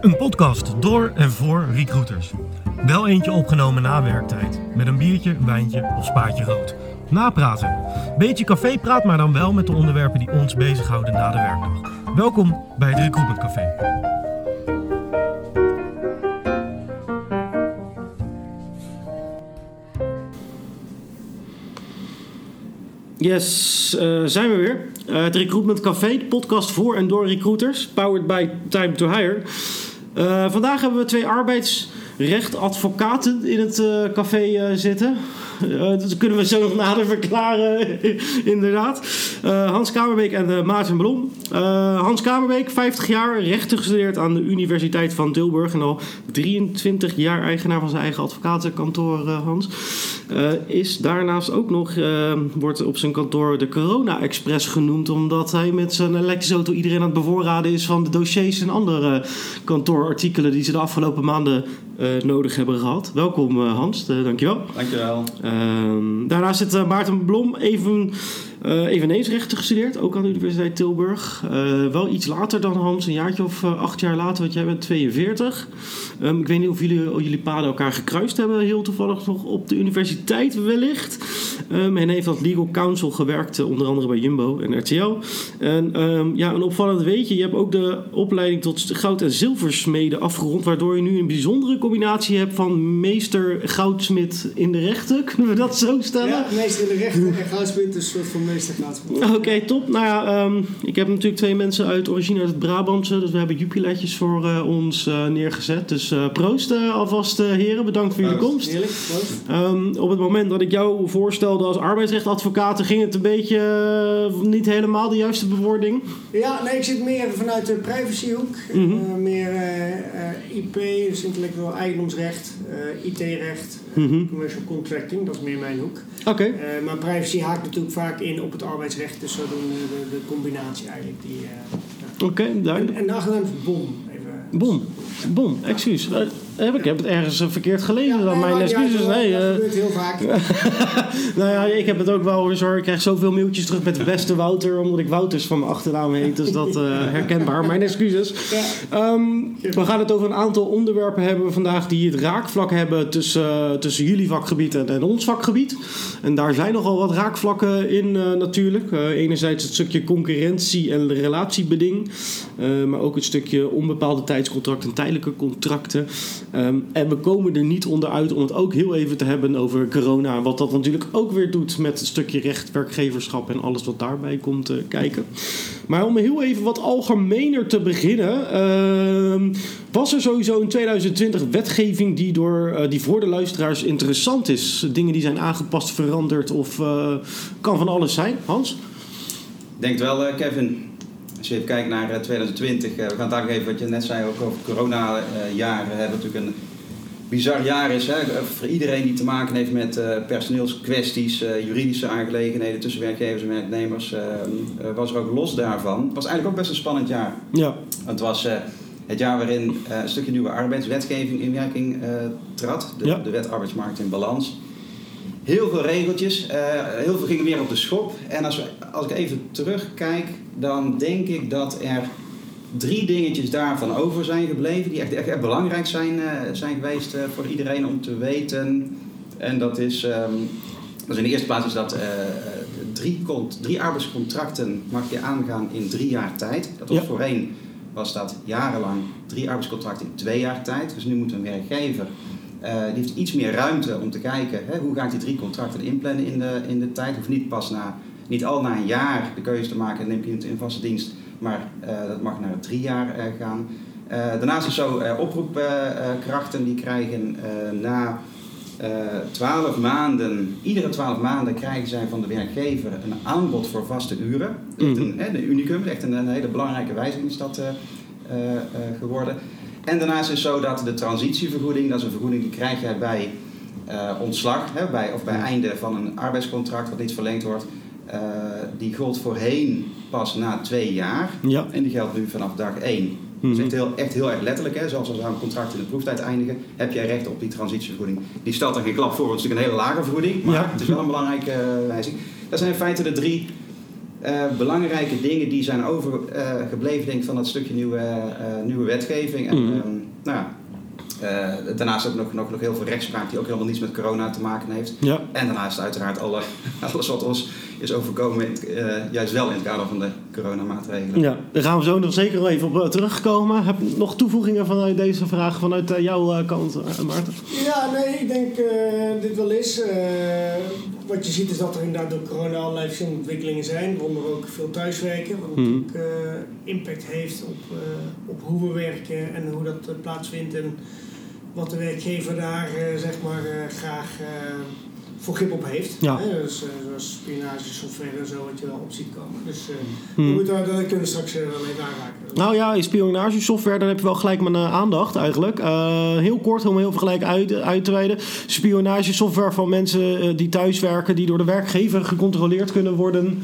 Een podcast door en voor recruiters. Wel eentje opgenomen na werktijd. Met een biertje, wijntje of spaatje rood. Napraten. Beetje cafépraat, maar dan wel met de onderwerpen die ons bezighouden na de werkdag. Welkom bij het Recruitment Café. Yes, uh, zijn we weer. Uh, het Recruitment Café, podcast voor en door recruiters. Powered by Time to Hire. Uh, vandaag hebben we twee arbeidsrechtadvocaten in het café zitten. Uh, dat kunnen we zo nog nader verklaren, inderdaad. Uh, Hans Kamerbeek en uh, Maarten Blom. Hans Kamerbeek, 50 jaar, rechten gestudeerd aan de Universiteit van Tilburg. En al 23 jaar eigenaar van zijn eigen advocatenkantoor, Hans. is daarnaast ook nog, wordt op zijn kantoor de Corona Express genoemd. Omdat hij met zijn elektrische auto iedereen aan het bevoorraden is van de dossiers en andere kantoorartikelen die ze de afgelopen maanden nodig hebben gehad. Welkom Hans, dankjewel. Dankjewel. Um, daarnaast zit uh, Maarten Blom even, uh, eveneens rechten gestudeerd, ook aan de Universiteit Tilburg. Uh, wel iets later dan Hans, een jaartje of acht jaar later, want jij bent 42. Um, ik weet niet of jullie, jullie paden elkaar gekruist hebben, heel toevallig nog op de universiteit wellicht. Um, en heeft als legal counsel gewerkt, onder andere bij Jumbo en RTL. En ja, een opvallend weetje, je hebt ook de opleiding tot goud- en zilversmede afgerond, waardoor je nu een bijzondere combinatie hebt van meester goudsmid in de rechten. Kunnen we dat zo stellen? Ja, meester in de rechten en goudsmid een soort van Oké, okay, top. Nou ja, um, ik heb natuurlijk twee mensen uit origine uit het Brabantse. Dus we hebben jupiletjes voor uh, ons uh, neergezet. Dus uh, proost alvast heren. Bedankt voor jullie komst. Heerlijk, um, op het moment dat ik jou voorstelde als arbeidsrechtadvocaat... ging het een beetje niet helemaal de juiste bewoording. Ja, nee, ik zit meer vanuit de privacyhoek. Mm -hmm. meer IP, dus intellectueel eigendomsrecht, IT-recht, mm -hmm. commercial contracting dat is meer mijn hoek. Oké. Okay. Uh, maar privacy haakt natuurlijk vaak in op het arbeidsrecht, dus zodoende de, de combinatie eigenlijk. Die, uh, Oké, okay, duidelijk. En, en de achternaam is BOM. Even. BOM. Bom, excuus. Ik heb het ergens verkeerd gelezen ja, dan nee, mijn excuses. nee, dat gebeurt heel vaak. nou ja, ik heb het ook wel hoor. Ik krijg zoveel mailtjes terug met de beste Wouter, omdat ik Wouters van mijn achternaam heet. Dus dat uh, herkenbaar. Mijn excuses. Ja. Um, we gaan het over een aantal onderwerpen hebben vandaag die het raakvlak hebben tussen, tussen jullie vakgebied en, en, ons vakgebied. En daar zijn nogal wat raakvlakken in natuurlijk. enerzijds het stukje concurrentie en relatiebeding. maar ook het stukje onbepaalde tijdscontract en tijdelijke contracten. Um, en we komen er niet onderuit om het ook heel even te hebben over corona. En wat dat natuurlijk ook weer doet met het stukje recht, werkgeverschap en alles wat daarbij komt uh, kijken. Maar om heel even wat algemener te beginnen. Uh, was er sowieso in 2020 wetgeving die, door, uh, die voor de luisteraars interessant is? Dingen die zijn aangepast, veranderd of uh, kan van alles zijn? Hans? Denkt wel, Kevin. Als je even kijkt naar 2020, we gaan het eigenlijk even wat je net zei ook over het corona-jaren. hebben natuurlijk een bizar jaar is. Hè? Voor iedereen die te maken heeft met uh, personeelskwesties, uh, juridische aangelegenheden tussen werkgevers en werknemers, uh, was er ook los daarvan. Het was eigenlijk ook best een spannend jaar. Ja. Het was het jaar waarin een stukje nieuwe arbeidswetgeving in werking trad. De, ja. de wet arbeidsmarkt in balans. Heel veel regeltjes, heel veel gingen weer op de schop. En als, we, als ik even terugkijk, dan denk ik dat er drie dingetjes daarvan over zijn gebleven die echt, echt, echt belangrijk zijn, uh, zijn geweest uh, voor iedereen om te weten. En dat is, um, dus in de eerste plaats is dat drie, drie arbeidscontracten mag je aangaan in drie jaar tijd. Dat was Ja. voorheen was dat jarenlang drie arbeidscontracten in twee jaar tijd. Dus nu moet een werkgever, die heeft iets meer ruimte om te kijken hè, hoe ga ik die drie contracten inplannen in de, in de tijd. Hoeft niet pas na, niet al na een jaar de keuze te maken, neem ik iemand in vaste dienst maar uh, dat mag naar drie jaar uh, gaan. Daarnaast is zo oproepkrachten die krijgen na twaalf maanden, iedere twaalf maanden krijgen zij van de werkgever een aanbod voor vaste uren. Mhm. Een, een unicum, echt een, een, hele belangrijke wijziging is dat geworden. En daarnaast is zo dat de transitievergoeding, dat is een vergoeding die krijg jij bij ontslag, hè, bij, of bij einde van een arbeidscontract wat niet verlengd wordt. Uh, die gold voorheen pas na twee jaar. Ja. En die geldt nu vanaf dag één. Mm -hmm. Dat is echt heel, echt heel erg letterlijk. Hè? Zelfs als we een contract in de proeftijd eindigen, heb jij recht op die transitievergoeding. Die stelt er geen klap voor, want het is natuurlijk een hele lage vergoeding. Maar Ja. het is wel een belangrijke uh, wijziging. Dat zijn in feite de drie Eh, belangrijke dingen die zijn overgebleven denk ik, van dat stukje nieuwe, eh, nieuwe wetgeving. En, nou, eh, daarnaast ook nog, nog, nog heel veel rechtspraak die ook helemaal niets met corona te maken heeft. Ja. En daarnaast uiteraard alle, alles wat ons is overkomen, eh, juist wel in het kader van de coronamaatregelen. Ja, daar gaan we zo nog zeker wel even op eh, terugkomen. Heb je nog toevoegingen vanuit deze vraag vanuit eh, jouw kant, Maarten? Ja, nee, ik denk eh, dit wel is. Eh, wat je ziet is dat er inderdaad door corona allerlei verschillende ontwikkelingen zijn. Waaronder ook veel thuiswerken, wat Mhm. natuurlijk eh, impact heeft op, eh, op hoe we werken en hoe dat plaatsvindt. En wat de werkgever daar eh, zeg maar eh, graag eh, voor grip op heeft. Ja. Hè, dus, eh, zoals spionage, software en zo, wat je wel op ziet komen. Dus eh, Mhm. we moeten daar, dat kunnen we straks eh, wel even aanraken. Nou ja, in spionagesoftware, dan heb je wel gelijk mijn aandacht eigenlijk. Heel kort, om heel veel gelijk uit, uit te wijden. Spionagesoftware van mensen die thuiswerken, die door de werkgever gecontroleerd kunnen worden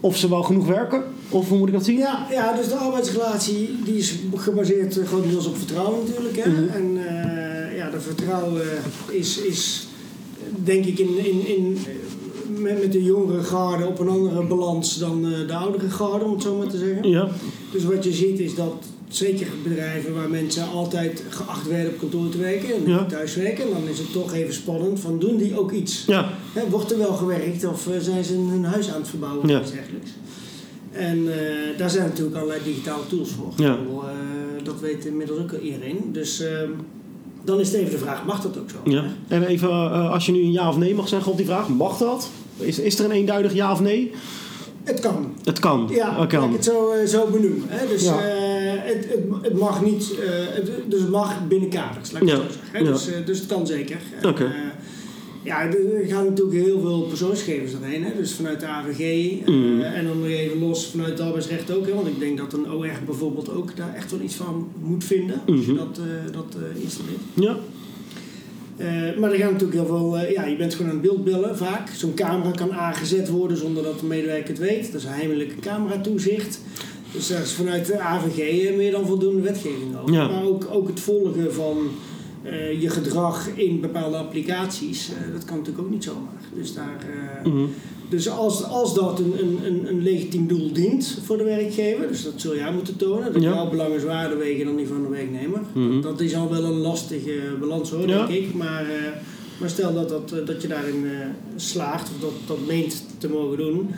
of ze wel genoeg werken. Of hoe moet ik dat zien? Ja, ja, dus de arbeidsrelatie die is gebaseerd grotendeels op vertrouwen natuurlijk. Hè? Mhm. En uh, ja, dat vertrouwen is, is denk ik in, in, in, met, met de jongere garde op een andere balans dan uh, de oudere garde, om het zo maar te zeggen. Ja. Dus wat je ziet is dat zeker bedrijven waar mensen altijd geacht werden op kantoor te werken en Ja. thuis werken, dan is het toch even spannend van doen die ook iets? Ja. Hè, wordt er wel gewerkt of uh, zijn ze hun huis aan het verbouwen Ja. of iets dergelijks? En uh, daar zijn natuurlijk allerlei digitale tools voor. Ja. Uh, dat weet inmiddels ook iedereen. Dus uh, dan is het even de vraag, mag dat ook zo? ja. En even, uh, als je nu een ja of nee mag zeggen op die vraag, mag dat? Is, is er een eenduidig ja of nee? Het kan. Het kan. Ja, kan. ik het zo, uh, zo benoemen. Hè? Dus Ja. uh, het, het, het mag niet, uh, het, dus het mag binnen kaders, laat ik Ja. het zo zeggen. Hè? Ja. Dus, dus het kan zeker. Oké. Ja, er gaan natuurlijk heel veel persoonsgegevens doorheen. Hè? Dus vanuit de AVG uh, Mm. en dan nog even los vanuit het arbeidsrecht ook. Hè? Want ik denk dat een OR bijvoorbeeld ook daar echt wel iets van moet vinden. Als je Mhm. dat, uh, dat uh, installeert. Ja. Maar er gaan natuurlijk heel veel, ja, je bent gewoon aan het beeldbellen vaak. Zo'n camera kan aangezet worden zonder dat de medewerker het weet. Dat is heimelijke cameratoezicht. Dus daar is vanuit de AVG meer dan voldoende wetgeving over. Ja. Maar ook, ook het volgen van uh, je gedrag in bepaalde applicaties, uh, dat kan natuurlijk ook niet zomaar. Dus, daar, uh, Mhm. dus als, als dat een, een, een, legitiem doel dient voor de werkgever, dus dat zul jij moeten tonen, dat Ja. jouw belangen zwaarder wegen dan die van de werknemer. Mhm. Dat is al wel een lastige balans hoor, Ja. denk ik. Maar, maar stel dat, dat, dat je daarin slaagt, of dat, dat meent te mogen doen.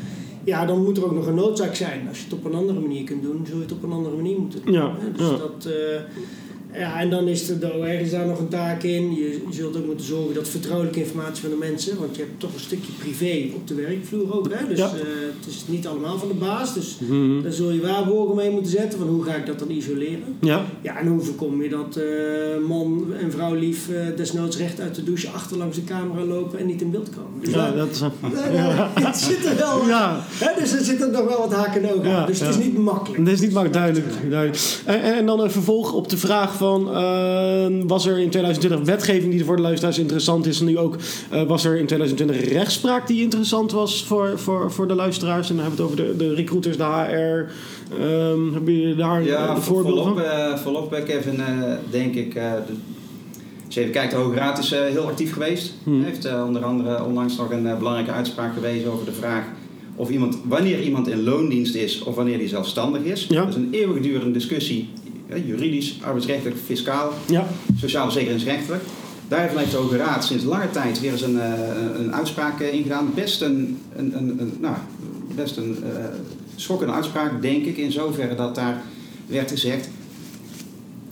Ja, dan moet er ook nog een noodzaak zijn. Als je het op een andere manier kunt doen, zul je het op een andere manier moeten doen. Ja. Dus dat, ja, en dan is de, de OR is daar nog een taak in. Je, je zult ook moeten zorgen dat vertrouwelijke informatie van de mensen, want je hebt toch een stukje privé op de werkvloer ook. Hè? Dus Ja. uh, het is niet allemaal van de baas. Dus Mhm. daar zul je waarborgen mee moeten zetten. Van hoe ga ik dat dan isoleren? Ja. Ja, en hoe voorkom je dat uh, man en vrouw lief uh, desnoods recht uit de douche achter langs de camera lopen en niet in beeld komen? Dus Ja, dat is... daar- het zit er wel. Ja. Hè, dus er zitten nog wel wat haken en ogen Ja, aan. Dus het ja. is niet makkelijk. Dat is niet makkelijk, duidelijk. duidelijk. En, en dan een vervolg op de vraag van... eh, was er in 2020 wetgeving die voor de luisteraars interessant is? En nu ook, eh, was er in 2020 rechtspraak die interessant was voor, voor, voor de luisteraars? En dan hebben we het over de, de recruiters, de HR. Ehm hebben jullie daar Ja, een voorbeeld volop, van? eh, volop Kevin, eh, denk ik. de, als je even kijkt, de Hoge Raad is heel actief geweest. Hmm. heeft onder andere onlangs nog een belangrijke uitspraak gewezen over de vraag of iemand, wanneer iemand in loondienst is of wanneer hij zelfstandig is. Ja. Dat is een eeuwigdurende discussie, eh, juridisch, arbeidsrechtelijk, fiscaal, Ja, sociaal verzekeringsrechtelijk. Daarvan heeft de Hoge Raad sinds lange tijd weer eens een, eh, een uitspraak eh, ingedaan. Best een, een, een, nou, best een eh, schokkende uitspraak, denk ik, in zoverre dat daar werd gezegd.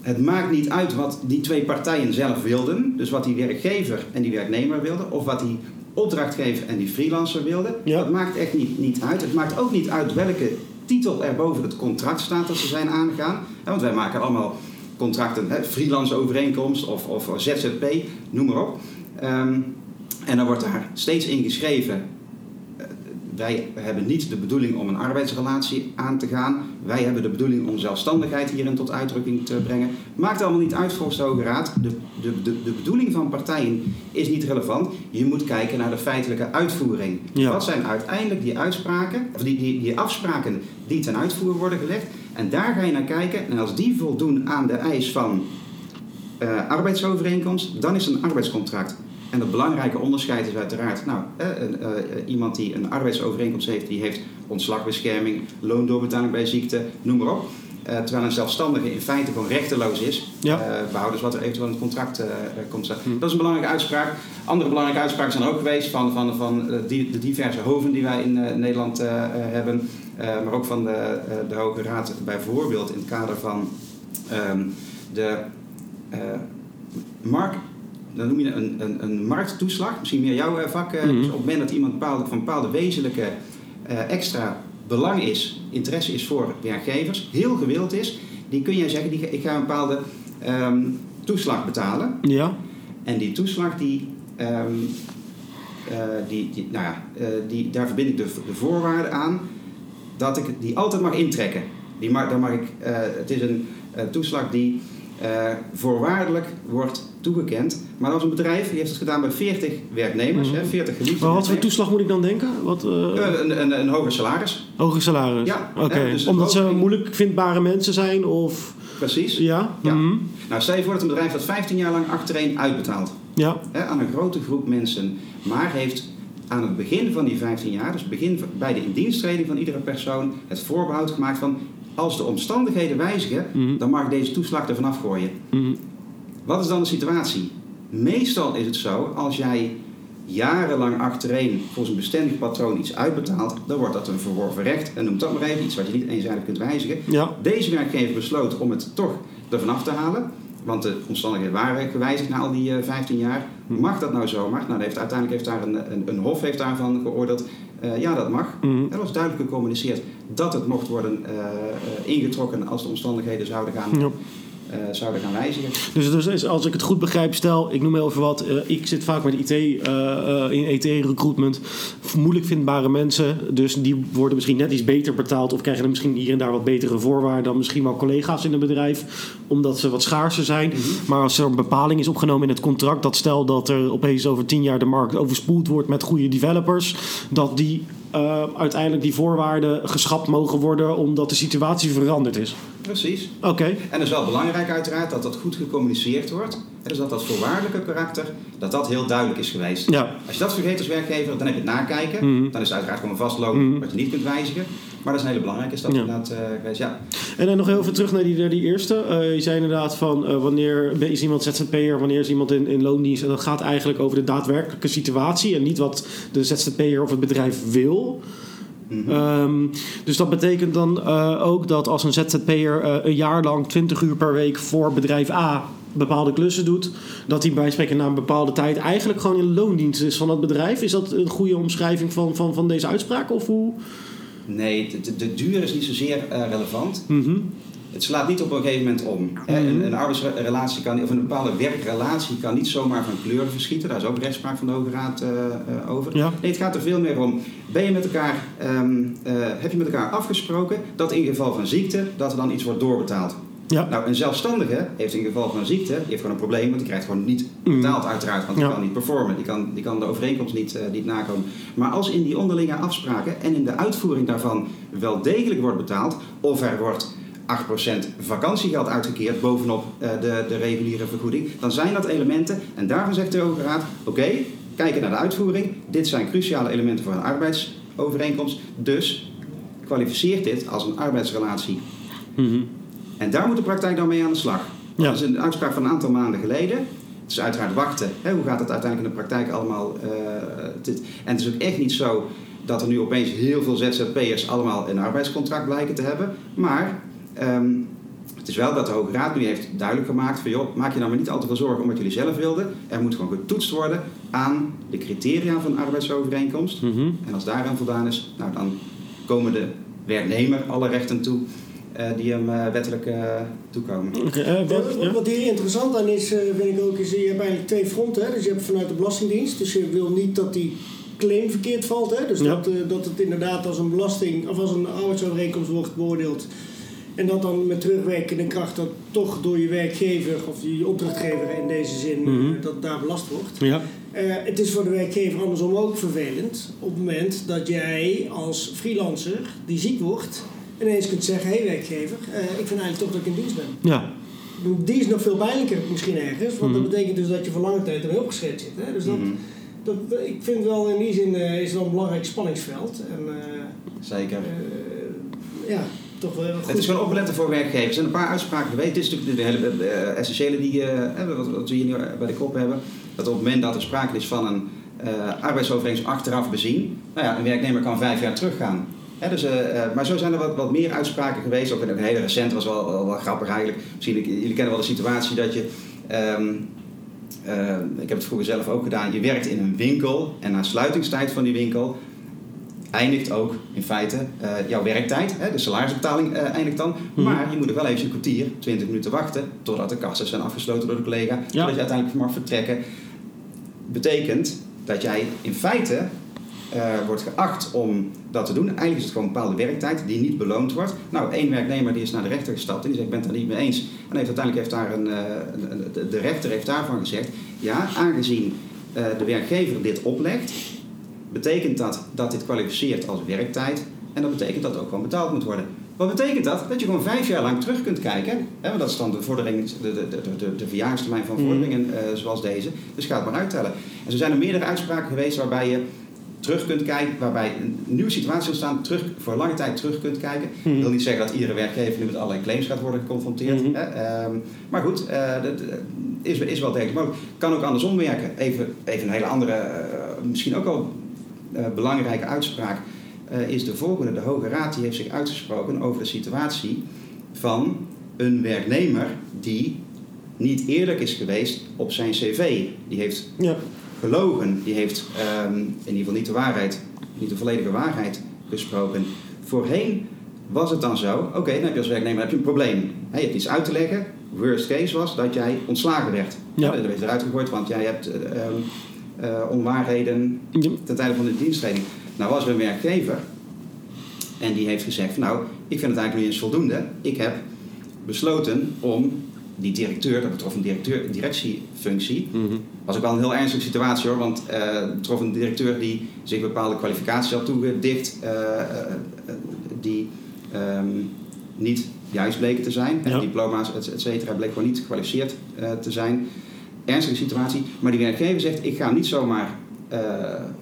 Het maakt niet uit wat die twee partijen zelf wilden, dus wat die werkgever en die werknemer wilden, of wat die opdrachtgever en die freelancer wilden. Ja. Dat maakt echt niet, niet uit. Het maakt ook niet uit welke titel er boven het contract staat dat ze zijn aangegaan. Want wij maken allemaal contracten, freelance overeenkomst of, of ZZP, noem maar op. Ehm, en dan wordt daar steeds in geschreven, eh, wij hebben niet de bedoeling om een arbeidsrelatie aan te gaan. Wij hebben de bedoeling om zelfstandigheid hierin tot uitdrukking te brengen. Maakt allemaal niet uit volgens de Hoge Raad. De, de, de, de bedoeling van partijen is niet relevant. Je moet kijken naar de feitelijke uitvoering. Ja. Wat zijn uiteindelijk die uitspraken, of die, die, die afspraken die ten uitvoer worden gelegd? En daar ga je naar kijken. En als die voldoen aan de eis van eh, arbeidsovereenkomst, dan is een arbeidscontract. En het belangrijke onderscheid is uiteraard, nou, eh, een, eh, iemand die een arbeidsovereenkomst heeft, die heeft ontslagbescherming, loondoorbetaling bij ziekte, noem maar op. Eh, terwijl een zelfstandige in feite gewoon rechteloos is, Ja. eh, behoudens wat er eventueel in het contract eh, komt staan. Hm. Dat is een belangrijke uitspraak. Andere belangrijke uitspraken zijn er ook geweest van, van, van die, de diverse hoven die wij in Nederland hebben, maar ook van de, de Hoge Raad bijvoorbeeld in het kader van ehm, de markt. Dan noem je een, een, een markttoeslag, misschien meer jouw eh, vak. eh, Mhm. dus op het moment dat iemand bepaalde, van bepaalde wezenlijke eh, extra belang is, interesse is voor werkgevers, heel gewild is, die kun jij zeggen, die, ik ga een bepaalde ehm, toeslag betalen. Ja. En die toeslag, die, ehm, eh, die, die, nou ja, die, daar verbind ik de, de voorwaarden aan dat ik die altijd mag intrekken. Die mag, daar mag ik, het is een toeslag die eh, voorwaardelijk wordt toegekend. Maar als een bedrijf, die heeft het gedaan bij 40 werknemers, Mhm. hè, 40 geliefde Maar wat voor toeslag moet ik dan denken? Wat, eh, Eh, een, een, een hoger salaris, hoger salaris? Ja, Oké. dus Omdat ze moeilijk vindbare mensen zijn of... precies. Ja? Ja. Mhm. Nou, stel je voor dat een bedrijf dat 15 jaar lang achtereen uitbetaalt. Ja. hè, aan een grote groep mensen, maar heeft aan het begin van die 15 jaar, dus begin bij de indiensttreding van iedere persoon, het voorbehoud gemaakt van als de omstandigheden wijzigen, Mhm. dan mag ik deze toeslag ervan afgooien. Mhm. Wat is dan de situatie? Meestal is het zo, als jij jarenlang achtereen volgens een bestendig patroon iets uitbetaalt, dan wordt dat een verworven recht. En noem dat maar even iets wat je niet eenzijdig kunt wijzigen. Ja. Deze werkgever besloot om het toch ervan af te halen. Want de omstandigheden waren gewijzigd na al die eh, 15 jaar. Mag dat nou zomaar? Nou, heeft, uiteindelijk heeft daar een, een, een hof heeft daarvan geoordeeld. Eh, ja, dat mag. Mhm. Er was duidelijk gecommuniceerd dat het mocht worden eh, eh, ingetrokken als de omstandigheden zouden gaan. Eh, zouden gaan wijzigen. Dus, dus als ik het goed begrijp, stel, ik noem heel even wat. eh, ik zit vaak met IT, eh, in IT-recruitment. Moeilijk vindbare mensen. Dus die worden misschien net iets beter betaald. Of krijgen er misschien hier en daar wat betere voorwaarden dan misschien wel collega's in een bedrijf. Omdat ze wat schaarser zijn. Maar als er een bepaling is opgenomen in het contract. Dat stel dat er opeens over tien jaar de markt overspoeld wordt met goede developers. Dat die eh, uiteindelijk die voorwaarden geschrapt mogen worden omdat de situatie veranderd is. Precies. Oké. En het is wel belangrijk uiteraard dat dat goed gecommuniceerd wordt. En dus dat dat voorwaardelijke karakter, dat dat heel duidelijk is geweest. Ja. Als je dat vergeet als werkgever, dan heb je het nakijken. Mhm. Dan is het uiteraard gewoon een vastloon Mhm. wat je niet kunt wijzigen. Maar dat is een hele belangrijke stap Ja. inderdaad eh, geweest. Ja. En dan nog heel even terug naar die, naar die eerste. Eh, je zei inderdaad van eh, wanneer is iemand ZZP'er, wanneer is iemand in, in loondienst. En dat gaat eigenlijk over de daadwerkelijke situatie en niet wat de ZZP'er of het bedrijf wil. Mhm. Ehm, dus dat betekent dan ook dat als een ZZP'er eh, een jaar lang 20 uur per week voor bedrijf A bepaalde klussen doet, dat hij bij spreken na een bepaalde tijd eigenlijk gewoon in loondienst is van dat bedrijf. Is dat een goede omschrijving van, van, van deze uitspraak? Of hoe? Nee, de, de, duur is niet zozeer eh, relevant. Mhm. Het slaat niet op een gegeven moment om. Mhm. Een, een arbeidsrelatie kan, of een bepaalde werkrelatie kan niet zomaar van kleuren verschieten. Daar is ook rechtspraak van de Hoge Raad eh, eh, over. Ja. Nee, het gaat er veel meer om. Ben je met elkaar, ehm, eh, heb je met elkaar afgesproken dat in geval van ziekte dat er dan iets wordt doorbetaald? Ja. Nou, een zelfstandige heeft in geval van ziekte, die heeft gewoon een probleem, want die krijgt gewoon niet Mhm. betaald uiteraard, want die Ja. kan niet performen, die kan, die kan de overeenkomst niet, eh, niet nakomen. Maar als in die onderlinge afspraken en in de uitvoering daarvan wel degelijk wordt betaald, of er wordt 8% vakantiegeld uitgekeerd bovenop eh, de, de reguliere vergoeding, dan zijn dat elementen en daarvan zegt de Hoge Raad, oké, kijken naar de uitvoering, dit zijn cruciale elementen voor een arbeidsovereenkomst, dus kwalificeert dit als een arbeidsrelatie Mhm. En daar moet de praktijk dan mee aan de slag. Ja. Dat is een uitspraak van een aantal maanden geleden. Het is uiteraard wachten. Hè, hoe gaat het uiteindelijk in de praktijk allemaal? eh, dit- en het is ook echt niet zo dat er nu opeens heel veel ZZP'ers allemaal een arbeidscontract blijken te hebben. Maar ehm, het is wel dat de Hoge Raad nu heeft duidelijk gemaakt van joh, maak je nou maar niet al te veel zorgen om wat jullie zelf wilden. Er moet gewoon getoetst worden aan de criteria van een arbeidsovereenkomst. Mhm. En als daaraan voldaan is, nou, dan komen de werknemer alle rechten toe die hem eh, wettelijk eh, toekomen. Oké, eh, Wat, wat- ja? wat hier interessant aan is, eh, vind ik ook, is je hebt eigenlijk twee fronten. Hè? Dus je hebt vanuit de Belastingdienst, dus je wil niet dat die claim verkeerd valt. Hè? Dus Ja. dat, eh, dat het inderdaad als een belasting of als een arbeidsovereenkomst wordt beoordeeld. En dat dan met terugwerkende kracht dat toch door je werkgever of je opdrachtgever in deze zin eh, Mhm. dat daar belast wordt. Ja. Eh, het is voor de werkgever andersom ook vervelend op het moment dat jij als freelancer die ziek wordt ineens kunt zeggen: hé hey werkgever, eh, ik vind eigenlijk toch dat ik in dienst ben. Ja. die is nog veel pijnlijker misschien ergens. Want Mhm. dat betekent dus dat je voor lange tijd er heel geschreven zit. Hè? Dus dat, Mhm. dat, ik vind wel in die zin eh, is het wel een belangrijk spanningsveld. En eh, Zeker. eh, ja, toch wel goed. Het is wel opletten voor werkgevers. Er zijn een paar uitspraken geweest. Dit is natuurlijk de hele essentiële die, eh, wat, wat we hier nu bij de kop hebben. Dat op het moment dat er sprake is van een eh arbeidsovereenkomst achteraf bezien, nou ja, een werknemer kan vijf jaar teruggaan. Dus, eh, eh, maar zo zijn er wat, wat meer uitspraken geweest. Ook in een hele recent was wel, wel, wel grappig eigenlijk. Misschien, jullie kennen wel de situatie dat je. ehm, eh, ik heb het vroeger zelf ook gedaan. Je werkt in een winkel en na sluitingstijd van die winkel eindigt ook in feite jouw werktijd. Hè, de salarisbetaling eindigt dan. Mhm. Maar je moet nog wel even een kwartier, 20 minuten wachten totdat de kassen zijn afgesloten door de collega. Zodat je uiteindelijk mag vertrekken. Betekent dat jij in feite eh, wordt geacht om dat te doen. Eigenlijk is het gewoon een bepaalde werktijd die niet beloond wordt. Nou, één werknemer die is naar de rechter gestapt en die zegt ik ben het er niet mee eens. En heeft, uiteindelijk heeft daar een, eh, de- rechter heeft daarvan gezegd, ja, aangezien eh, de werkgever dit oplegt, betekent dat dat dit kwalificeert als werktijd. En dat betekent dat het ook gewoon betaald moet worden. Wat betekent dat? Dat je gewoon vijf jaar lang terug kunt kijken. Hè, want dat is dan de, vordering, de, de, de, de, de verjaringstermijn van Mhm. vorderingen zoals deze. Dus ga het maar uittellen. En zo zijn er meerdere uitspraken geweest waarbij je terug kunt kijken, waarbij een nieuwe situatie ontstaan, terug, voor lange tijd terug kunt kijken. Mhm. Ik wil niet zeggen dat iedere werkgever nu met allerlei claims gaat worden geconfronteerd. Mhm. Hè? Ehm, maar goed, eh, dat eh, is, is wel degelijk mogelijk. Kan ook andersom werken. Even, even een hele andere, eh, misschien ook wel eh, belangrijke uitspraak is de volgende. De Hoge Raad die heeft zich uitgesproken over de situatie van een werknemer die niet eerlijk is geweest op zijn cv. Die heeft Ja. Gelogen, die heeft ehm, in ieder geval niet de waarheid, niet de volledige waarheid gesproken. Voorheen was het dan zo, oké, dan heb je als werknemer heb je een probleem. Je hebt iets uit te leggen. Worst case was dat jij ontslagen werd. Ja. Dat werd eruit gegooid, want jij hebt eh, onwaarheden ten tijde van de dienstreding. Nou was er een werkgever en die heeft gezegd, nou, ik vind het eigenlijk niet eens voldoende. Ik heb besloten om die directeur, dat betrof een directeur, directiefunctie, Mhm. was ook wel een heel ernstige situatie hoor, want het betrof een directeur die zich bepaalde kwalificaties had toegedicht, eh, eh, die ehm, niet juist bleken te zijn. Ja. En diploma's, et, et cetera, bleek gewoon niet gekwalificeerd te zijn. Ernstige situatie, maar die werkgever zegt: Ik ga niet zomaar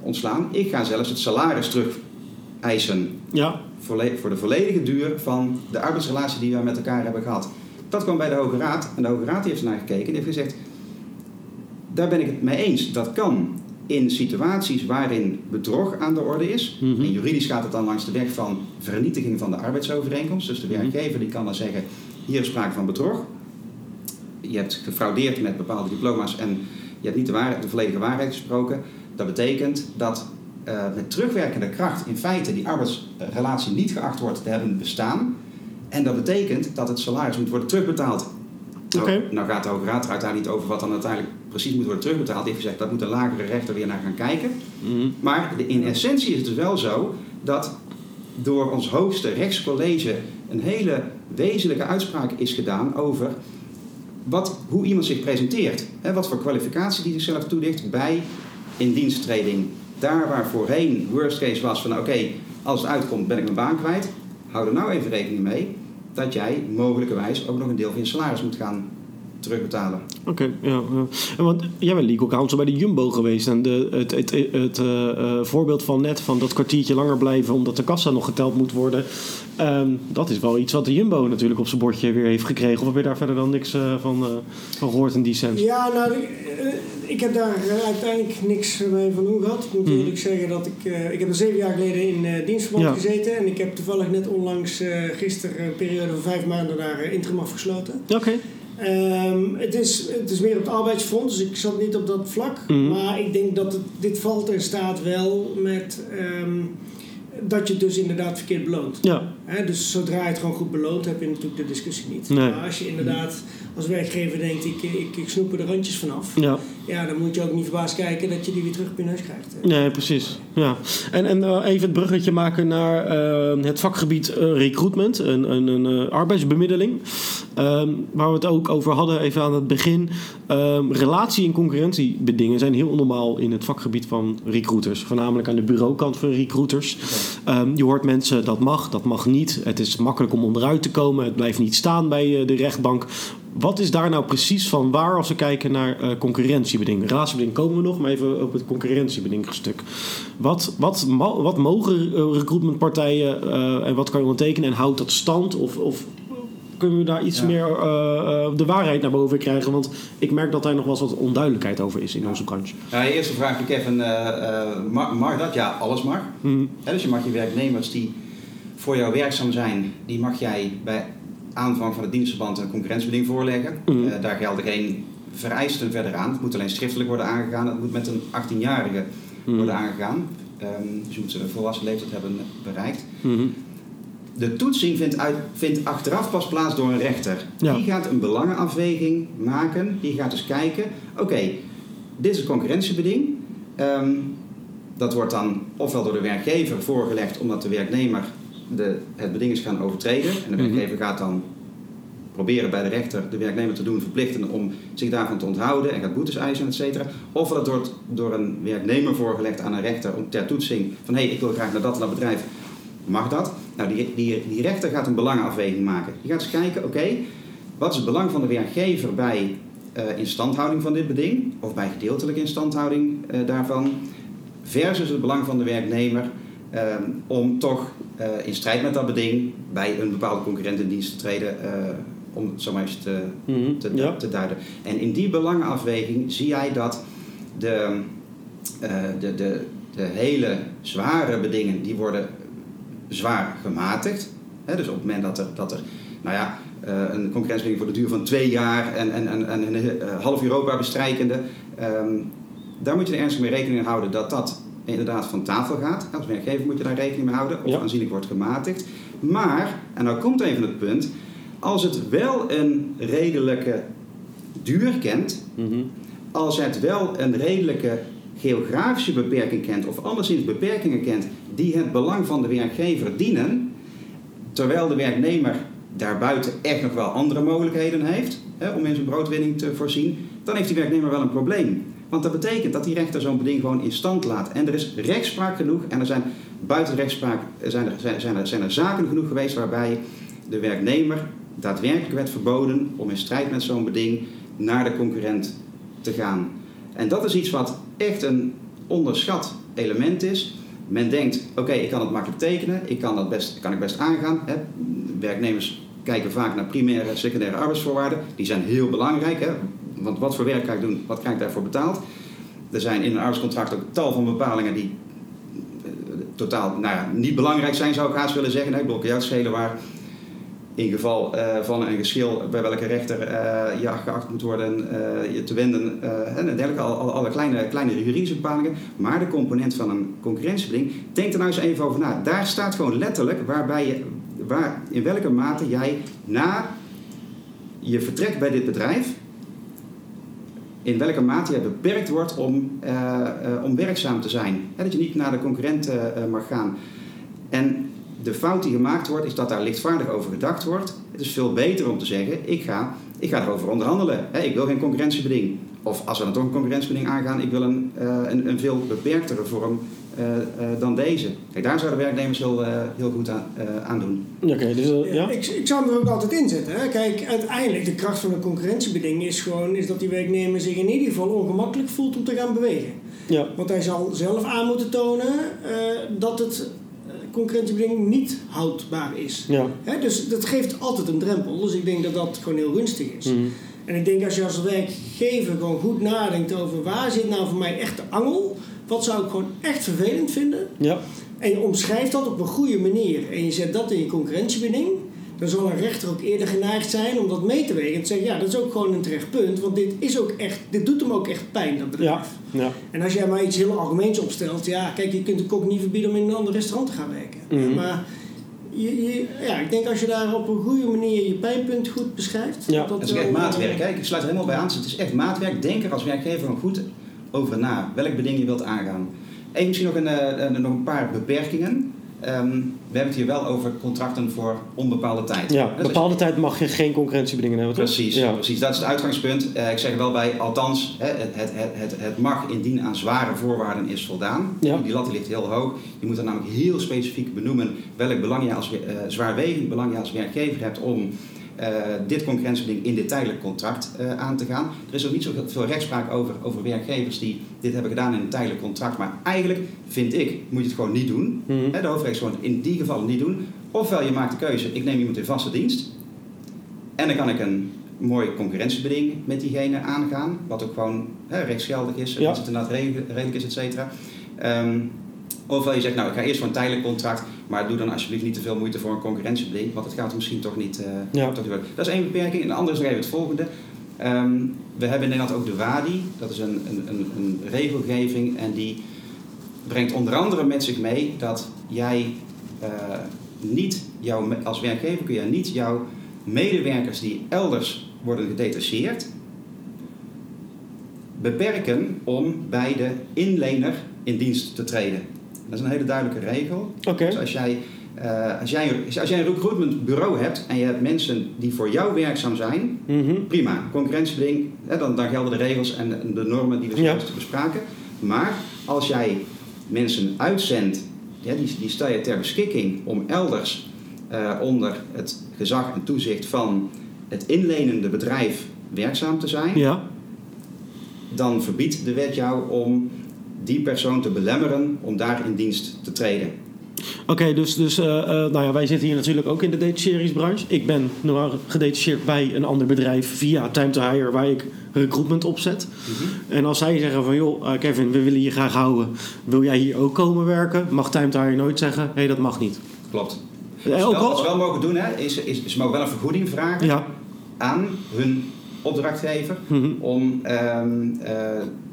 ontslaan, ik ga zelfs het salaris terug eisen Ja. voor de volledige duur van de arbeidsrelatie die we met elkaar hebben gehad. Dat kwam bij de Hoge Raad en de Hoge Raad heeft ernaar gekeken en heeft gezegd: daar ben ik het mee eens. Dat kan in situaties waarin bedrog aan de orde is. Mhm. En juridisch gaat het dan langs de weg van vernietiging van de arbeidsovereenkomst. Dus de Mhm. werkgever die kan dan zeggen: hier is sprake van bedrog. Je hebt gefraudeerd met bepaalde diploma's en je hebt niet de, waarheid, de volledige waarheid gesproken. Dat betekent dat eh, met terugwerkende kracht in feite die arbeidsrelatie niet geacht wordt te hebben bestaan. En dat betekent dat het salaris moet worden terugbetaald. Nou, Oké. nou gaat de Hoge Raad er uiteindelijk niet over wat dan uiteindelijk precies moet worden terugbetaald. Die heeft gezegd dat moet een lagere rechter weer naar gaan kijken. Mhm. Maar de- in essentie is het dus wel zo dat door ons hoogste rechtscollege een hele wezenlijke uitspraak is gedaan over wat, hoe iemand zich presenteert. Hè, wat voor kwalificatie die zichzelf toedicht bij indiensttreding. Daar waar voorheen worst case was van oké, als het uitkomt ben ik mijn baan kwijt. Hou er nou even rekening mee dat jij mogelijkerwijs ook nog een deel van je salaris moet gaan terugbetalen. Oké, ja, ja. En want jij bent legal counsel bij de Jumbo geweest. En de, het, het, het eh, eh, voorbeeld van net van dat kwartiertje langer blijven omdat de kassa nog geteld moet worden. ehm, dat is wel iets wat de Jumbo natuurlijk op zijn bordje weer heeft gekregen. Of heb je daar verder dan niks eh, van, eh, van gehoord in die sens? Ja, nou, ik, ik heb daar uiteindelijk niks mee van doen gehad. Ik moet Mhm. eerlijk zeggen dat ik... eh, ik heb er zeven jaar geleden in eh, dienstverband Ja. gezeten. En ik heb toevallig net onlangs eh gisteren een periode van vijf maanden daar interim afgesloten. Oké. Ehm, het, is, het is meer op het arbeidsfront, dus ik zat niet op dat vlak. Mhm. Maar ik denk dat het, dit valt en staat wel met ehm, dat je het dus inderdaad verkeerd beloont. Ja, dus zodra je het gewoon goed beloont, heb je natuurlijk de discussie niet. Nee. Maar als je inderdaad als werkgever denkt, ik, ik, ik snoep er de randjes vanaf. ja. Ja, dan moet je ook niet verbaasd kijken dat je die weer terug op je neus krijgt. Nee, precies. Ja. En, en eh, even het bruggetje maken naar eh, het vakgebied eh, recruitment, een, een, een arbeidsbemiddeling. Ehm, waar we het ook over hadden, even aan het begin. Ehm, relatie- en concurrentiebedingen zijn heel normaal in het vakgebied van recruiters. Voornamelijk aan de bureaukant van recruiters. Ehm, je hoort mensen dat mag, dat mag niet. Het is makkelijk om onderuit te komen. Het blijft niet staan bij de rechtbank. Wat is daar nou precies van waar als we kijken naar uh, concurrentiebeding? Ratiobeding komen we nog, maar even op het concurrentiebedingstuk. Wat, wat, wat mogen recruitmentpartijen uh, en wat kan je ondertekenen en houdt dat stand? Of, of kunnen we daar iets meer uh, de waarheid naar boven krijgen? Want ik merk dat daar nog wel eens wat onduidelijkheid over is in ja. onze branche. Ja, eerste vraag, Kevin. mag, mag dat? Ja, alles mag. Mhm. dus je mag je werknemers die voor jou werkzaam zijn, die mag jij bij aanvang van het dienstverband een concurrentiebeding voorleggen. Uh, daar gelden geen vereisten verder aan. Het moet alleen schriftelijk worden aangegaan. Het moet met een 18-jarige Mhm. worden aangegaan. Um, dus je moet ze een volwassen leeftijd hebben bereikt. Mhm. De toetsing vindt, uit, vindt achteraf pas plaats door een rechter. Ja. Die gaat een belangenafweging maken. Die gaat dus kijken, oké, dit is een concurrentiebeding. Um, dat wordt dan ofwel door de werkgever voorgelegd omdat de werknemer de, het beding is gaan overtreden. En de Mhm. werkgever gaat dan proberen bij de rechter de werknemer te doen verplichten om zich daarvan te onthouden en gaat boetes eisen, et cetera. Of dat wordt door een werknemer voorgelegd aan een rechter om ter toetsing van hé, hey, ik wil graag naar dat en dat bedrijf. Mag dat? Nou, die, die, die rechter gaat een belangenafweging maken. Die gaat eens kijken, oké, wat is het belang van de werkgever bij uh, instandhouding van dit beding, of bij gedeeltelijke instandhouding uh, daarvan, versus het belang van de werknemer um, om toch uh, in strijd met dat beding bij een bepaalde concurrent in dienst te treden, uh, om het zo maar eens te, Mhm, te, ja. te, duiden. En in die belangenafweging zie jij dat de, uh, de, de, de hele zware bedingen, die worden zwaar gematigd. He, dus op het moment dat er, dat er nou ja, een concurrentiebeding voor de duur van twee jaar en, en, en, en een half Europa bestrijkende, um, daar moet je er ernstig mee rekening houden dat dat inderdaad van tafel gaat. Als werkgever moet je daar rekening mee houden of Ja. aanzienlijk wordt gematigd. Maar, en nou komt even het punt, als het wel een redelijke duur kent, Mhm. als het wel een redelijke geografische beperking kent of anderszins beperkingen kent die het belang van de werkgever dienen, terwijl de werknemer daarbuiten echt nog wel andere mogelijkheden heeft om in zijn broodwinning te voorzien, dan heeft die werknemer wel een probleem. Want dat betekent dat die rechter zo'n beding gewoon in stand laat. En er is rechtspraak genoeg en er zijn buiten rechtspraak zijn er, zijn, er, zijn er zaken genoeg geweest waarbij de werknemer daadwerkelijk werd verboden om in strijd met zo'n beding naar de concurrent te gaan. En dat is iets wat echt een onderschat element is. Men denkt, oké, ik kan het makkelijk tekenen, ik kan dat best, kan ik best aangaan. Werknemers kijken vaak naar primaire en secundaire arbeidsvoorwaarden. Die zijn heel belangrijk, hè. want wat voor werk kan ik doen, wat krijg ik daarvoor betaald? Er zijn in een arbeidscontract ook tal van bepalingen die uh, totaal nou ja, niet belangrijk zijn, zou ik haast willen zeggen. Ik bedoel, schelen waar in geval uh, van een geschil bij welke rechter uh, je geacht moet worden je te wenden en dergelijke, alle, alle kleine, kleine juridische bepalingen. Maar de component van een concurrentiebeding, denk er nou eens even over na. Daar staat gewoon letterlijk waarbij je, waar, in welke mate jij na je vertrek bij dit bedrijf, in welke mate jij beperkt wordt om, om werkzaam te zijn. Dat je niet naar de concurrent mag gaan. En de fout die gemaakt wordt, is dat daar lichtvaardig over gedacht wordt. Het is veel beter om te zeggen, ik ga, ik ga erover onderhandelen. Ik wil geen concurrentiebeding. Of als we dan toch een concurrentiebeding aangaan, ik wil een, een, een, veel beperktere vorm uh, uh, dan deze. Kijk, daar zouden werknemers heel, heel goed aan, aan doen. Oké, okay, dus, ja. ik, ik zou hem er ook altijd in zetten. Hè? Kijk, uiteindelijk, de kracht van een concurrentiebeding is gewoon is dat die werknemer zich in ieder geval ongemakkelijk voelt om te gaan bewegen. Ja. Want hij zal zelf aan moeten tonen dat het concurrentiebeding niet houdbaar is. Ja. He, dus dat geeft altijd een drempel. Dus ik denk dat dat gewoon heel gunstig is. Mm. En ik denk als je als werkgever gewoon goed nadenkt over waar zit nou voor mij echt de angel, wat zou ik gewoon echt vervelend vinden. Ja. En je omschrijft dat op een goede manier en je zet dat in je concurrentiebeding, dan zal een rechter ook eerder geneigd zijn om dat mee te wegen. En te zeggen, ja, dat is ook gewoon een terecht punt, want dit, is ook echt, dit doet hem ook echt pijn, dat bedrijf. Ja. Ja. En als jij maar iets heel algemeens opstelt, ja, kijk, je kunt de kok niet verbieden om in een ander restaurant te gaan werken. Mhm. Maar je, je, ja, ik denk als je daar op een goede manier je pijnpunt goed beschrijft. Ja. Dat is echt maatwerk. Hè? Ik sluit er helemaal bij aan. Het is echt maatwerk. Denk er als werkgever goed over na. Welk beding je wilt aangaan. Even misschien nog een, een, nog een paar beperkingen. Um, we hebben het hier wel over contracten voor onbepaalde tijd. Ja, bepaalde tijd mag je geen concurrentiebedingen hebben. Precies, ja. precies, dat is het uitgangspunt. Uh, ik zeg er wel bij, althans, hè, het, het, het, het, mag indien aan zware voorwaarden is voldaan. Ja. Die lat ligt heel hoog. Je moet er namelijk heel specifiek benoemen welk belang je als uh, zwaarwegend belang je als werkgever hebt om eh, dit concurrentiebeding in dit tijdelijk contract eh, aan te gaan. Er is ook niet zoveel rechtspraak over, over werkgevers die dit hebben gedaan in een tijdelijk contract. Maar eigenlijk vind ik, moet je het gewoon niet doen. Mhm. De overheid gewoon in die gevallen niet doen. Ofwel je maakt de keuze, ik neem iemand in vaste dienst. En dan kan ik een mooi concurrentiebeding met diegene aangaan. Wat ook gewoon hè, rechtsgeldig is, Ja. als het inderdaad redelijk redelijk is, et cetera. Ehm, ofwel je zegt, nou ik ga eerst voor een tijdelijk contract. Maar doe dan alsjeblieft niet te veel moeite voor een concurrentiebeding. Want het gaat er misschien toch niet, eh, Ja. toch niet worden. Dat is één beperking. En de andere is nog even het volgende. Ehm, we hebben in Nederland ook de WADI. Dat is een, een, een, een regelgeving. En die brengt onder andere met zich mee dat jij eh, niet, jouw, als werkgever kun je niet jouw medewerkers die elders worden gedetacheerd, beperken om bij de inlener in dienst te treden. Dat is een hele duidelijke regel. Dus als jij, eh, als, jij, als jij een recruitment bureau hebt en je hebt mensen die voor jou werkzaam zijn, Mhm. prima, concurrentiebeding, hè, dan, dan gelden de regels en de, de normen die we Ja. zojuist bespraken. Maar als jij mensen uitzendt, ja, die, die stel je ter beschikking om elders eh, onder het gezag en toezicht van het inlenende bedrijf werkzaam te zijn, Ja. dan verbiedt de wet jou om die persoon te belemmeren om daar in dienst te treden. Oké, dus, dus eh, eh, nou ja, wij zitten hier natuurlijk ook in de detacheringsbranche. Ik ben normaal gedetacheerd bij een ander bedrijf via Time to Hire, waar ik recruitment opzet. En als zij zeggen van, joh, eh, Kevin, we willen je graag houden. Wil jij hier ook komen werken? Mag Time to Hire nooit zeggen, hé, dat mag niet. Klopt. Wat ze wel, wat ze wel mogen doen, hè, is, is, ze mogen wel een vergoeding vragen ja. aan hun opdrachtgever Mhm. om, ehm, eh,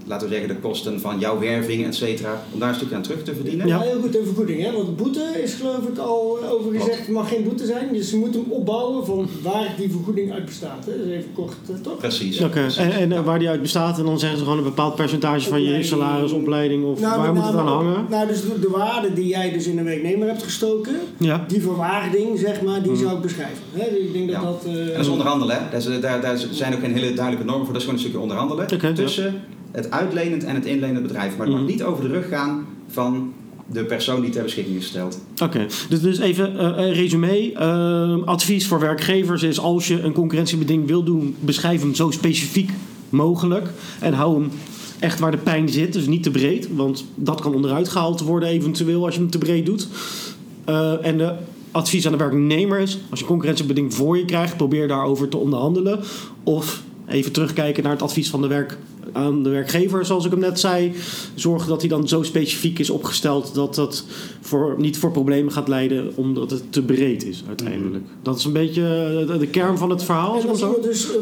laten we zeggen, de kosten van jouw werving, et cetera, om daar een stukje aan terug te verdienen. Ja. Heel goed, een vergoeding. Hè? Want boete is geloof ik al over gezegd, het mag geen boete zijn. Dus ze moeten hem opbouwen van waar die vergoeding uit bestaat. Hè? Dus even kort, eh, toch? Precies. Oké, precies. en, en eh, waar die uit bestaat, en dan zeggen ze gewoon een bepaald percentage van je salaris, opleiding, of Nou, waar moet het aan name- hangen? Nou, dus de, de waarde die jij dus in een werknemer hebt gestoken, Ja. die verwaarding, zeg maar, die zou ik beschrijven. Hè? Dus ik denk dat Ja. dat... eh, En dat is onderhandelen, hè. Daar, is- daar, daar zijn ook geen hele duidelijke normen voor. Dat is gewoon een stukje onderhandelen ja. Het uitlenend en het inlenend bedrijf. Maar het Mhm. mag niet over de rug gaan van de persoon die ter beschikking is gesteld. Oké, dus, dus even een resume. Eh, advies voor werkgevers is als je een concurrentiebeding wil doen, beschrijf hem zo specifiek mogelijk. En hou hem echt waar de pijn zit, dus niet te breed. Want dat kan onderuit gehaald worden eventueel als je hem te breed doet. Eh, en de advies aan de werknemer is, als je een concurrentiebeding voor je krijgt, probeer daarover te onderhandelen. Of even terugkijken naar het advies van de werk, aan de werkgever, zoals ik hem net zei. Zorg dat hij dan zo specifiek is opgesteld dat dat voor, niet voor problemen gaat leiden, omdat het te breed is uiteindelijk. Dat is een beetje de, de kern van het verhaal. En zo. als iemand dus eh,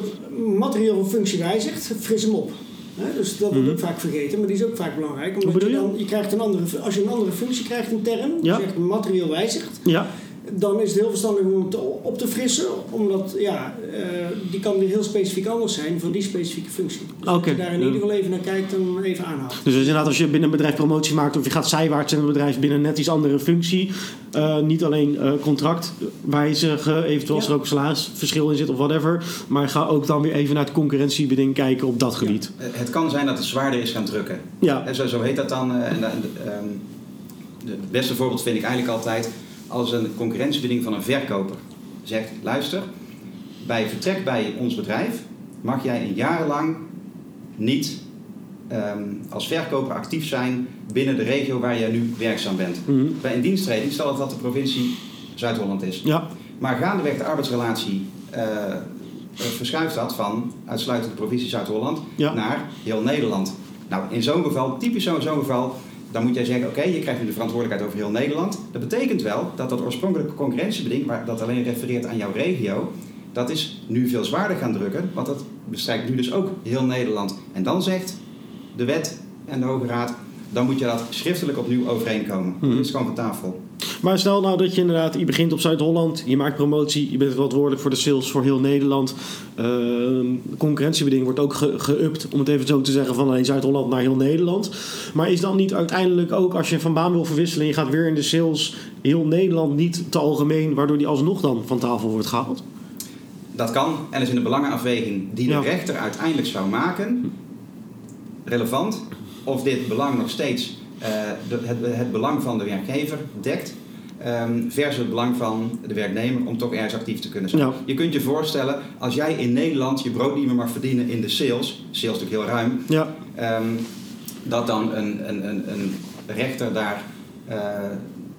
materieel of functie wijzigt, fris hem op. Hè, dus dat wordt Mhm. ook vaak vergeten, maar die is ook vaak belangrijk. Omdat bedoel je, je? dan, je krijgt een andere, als je een andere functie krijgt intern, Ja. dus echt materieel wijzigt, Ja, dan is het heel verstandig om het op te frissen. Omdat ja, eh, die kan weer heel specifiek anders zijn voor die specifieke functie. Dus Oké, als je daar in ieder geval even naar kijkt, dan even aanhouden. dus inderdaad, als je binnen een bedrijf promotie maakt of je gaat zijwaarts in een bedrijf binnen een net iets andere functie, eh, niet alleen eh, contract wijzigen, eventueel als Ja. er ook een salarisverschil in zit of whatever, maar ga ook dan weer even naar het concurrentiebeding kijken op dat gebied. Het kan zijn dat het zwaarder is gaan drukken. Ja, En zo, zo heet dat dan. eh, En, eh, ehm, de- het beste voorbeeld vind ik eigenlijk altijd als een concurrentiebeding van een verkoper zegt: luister, bij vertrek bij ons bedrijf mag jij een jarenlang niet ehm, als verkoper actief zijn binnen de regio waar jij nu werkzaam bent. Mhm. Bij een diensttreding, stel dat dat de provincie Zuid-Holland is. ja, Maar gaandeweg de arbeidsrelatie eh, eh, verschuift dat van uitsluitend de provincie Zuid-Holland Ja. naar heel Nederland. Nou, in zo'n geval, typisch zo'n zo'n geval, dan moet jij zeggen: oké, je krijgt nu de verantwoordelijkheid over heel Nederland. Dat betekent wel dat dat oorspronkelijke concurrentiebeding, waar dat alleen refereert aan jouw regio, dat is nu veel zwaarder gaan drukken, want dat bestrijkt nu dus ook heel Nederland. En dan zegt de wet en de Hoge Raad: dan moet je dat schriftelijk opnieuw overeenkomen. Mhm. Dat is gewoon van tafel. Maar stel nou dat je inderdaad, je begint op Zuid-Holland, je maakt promotie, je bent verantwoordelijk voor de sales voor heel Nederland. Uh, concurrentiebeding wordt ook ge- geüpt, om het even zo te zeggen, van Zuid-Holland naar heel Nederland. Maar is dan niet uiteindelijk ook, als je van baan wil verwisselen en je gaat weer in de sales, heel Nederland niet te algemeen, waardoor die alsnog dan van tafel wordt gehaald? Dat kan en is in de belangenafweging die de Ja. rechter uiteindelijk zou maken relevant of dit belang nog steeds eh, de- het, het belang van de werkgever dekt. Ehm, versus het belang van de werknemer om toch ergens actief te kunnen zijn. Ja. Je kunt je voorstellen, als jij in Nederland je brood niet meer mag verdienen in de sales, sales is natuurlijk heel ruim, Ja, ehm, dat dan een, een, een, een rechter daar eh,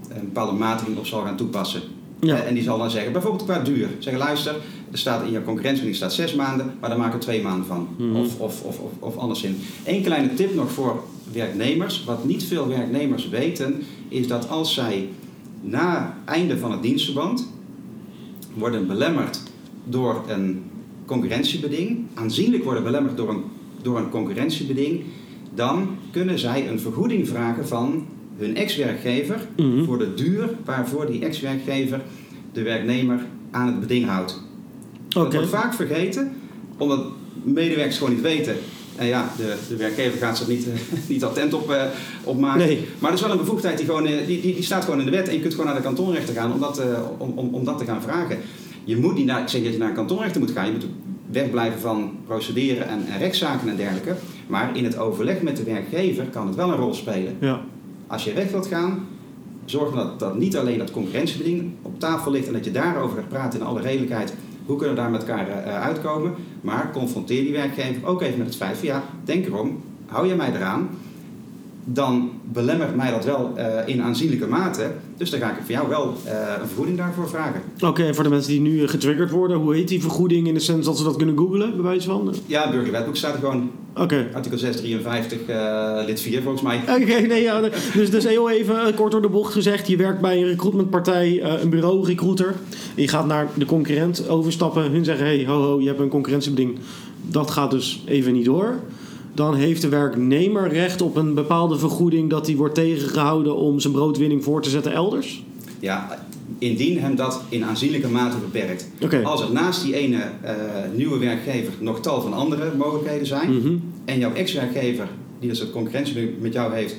een bepaalde matiging op zal gaan toepassen. Ja. Eh, en die zal dan zeggen, bijvoorbeeld qua duur, zeggen luister, er staat in je concurrentiebeding staat zes maanden, maar daar maken we twee maanden van. Mhm. Of, of, of, of, of anderszins. Eén kleine tip nog voor werknemers. Wat niet veel werknemers weten, is dat als zij na einde van het dienstverband worden belemmerd door een concurrentiebeding, aanzienlijk worden belemmerd door een, door een concurrentiebeding, dan kunnen zij een vergoeding vragen van hun ex-werkgever Mhm. voor de duur waarvoor die ex-werkgever de werknemer aan het beding houdt. Dat oké. wordt vaak vergeten, omdat medewerkers gewoon niet weten. En ja, de, de werkgever gaat zich niet, eh, niet attent op, eh, op maken. Nee. Maar er is wel een bevoegdheid die, gewoon, eh, die, die, die staat gewoon in de wet. En je kunt gewoon naar de kantonrechter gaan om dat, om, om, om dat te gaan vragen. Je moet niet naar, ik zeg niet dat je naar een kantonrechter moet gaan. Je moet wegblijven van procederen en, en rechtszaken en dergelijke. Maar in het overleg met de werkgever kan het wel een rol spelen. Ja, Als je recht wilt gaan, zorg dat, dat niet alleen dat concurrentiebeding op tafel ligt en dat je daarover gaat praten in alle redelijkheid. Hoe kunnen we daar met elkaar eh, uitkomen? Maar confronteer die werkgever ook even met het feit van ja, denk erom, hou je mij eraan, dan belemmert mij dat wel eh, in aanzienlijke mate. Dus dan ga ik voor jou wel eh, een vergoeding daarvoor vragen. oké. voor de mensen die nu eh, getriggerd worden, hoe heet die vergoeding in de sens dat ze dat kunnen googlen, bij wijze van? Ja, burgerwetboek staat er gewoon, Oké. artikel 653, eh lid 4 volgens mij. Oké, nee, ja, dus, dus heel even kort door de bocht gezegd. Je werkt bij een recruitmentpartij, een bureau recruiter. Je gaat naar de concurrent overstappen. Hun zeggen, hey, ho, ho, je hebt een concurrentiebeding. Dat gaat dus even niet door. Dan heeft de werknemer recht op een bepaalde vergoeding... dat hij wordt tegengehouden om zijn broodwinning voor te zetten elders. Ja, indien hem dat in aanzienlijke mate beperkt. Als er naast die ene eh, nieuwe werkgever nog tal van andere mogelijkheden zijn Mhm. en jouw ex-werkgever, die dus een concurrentie met jou heeft,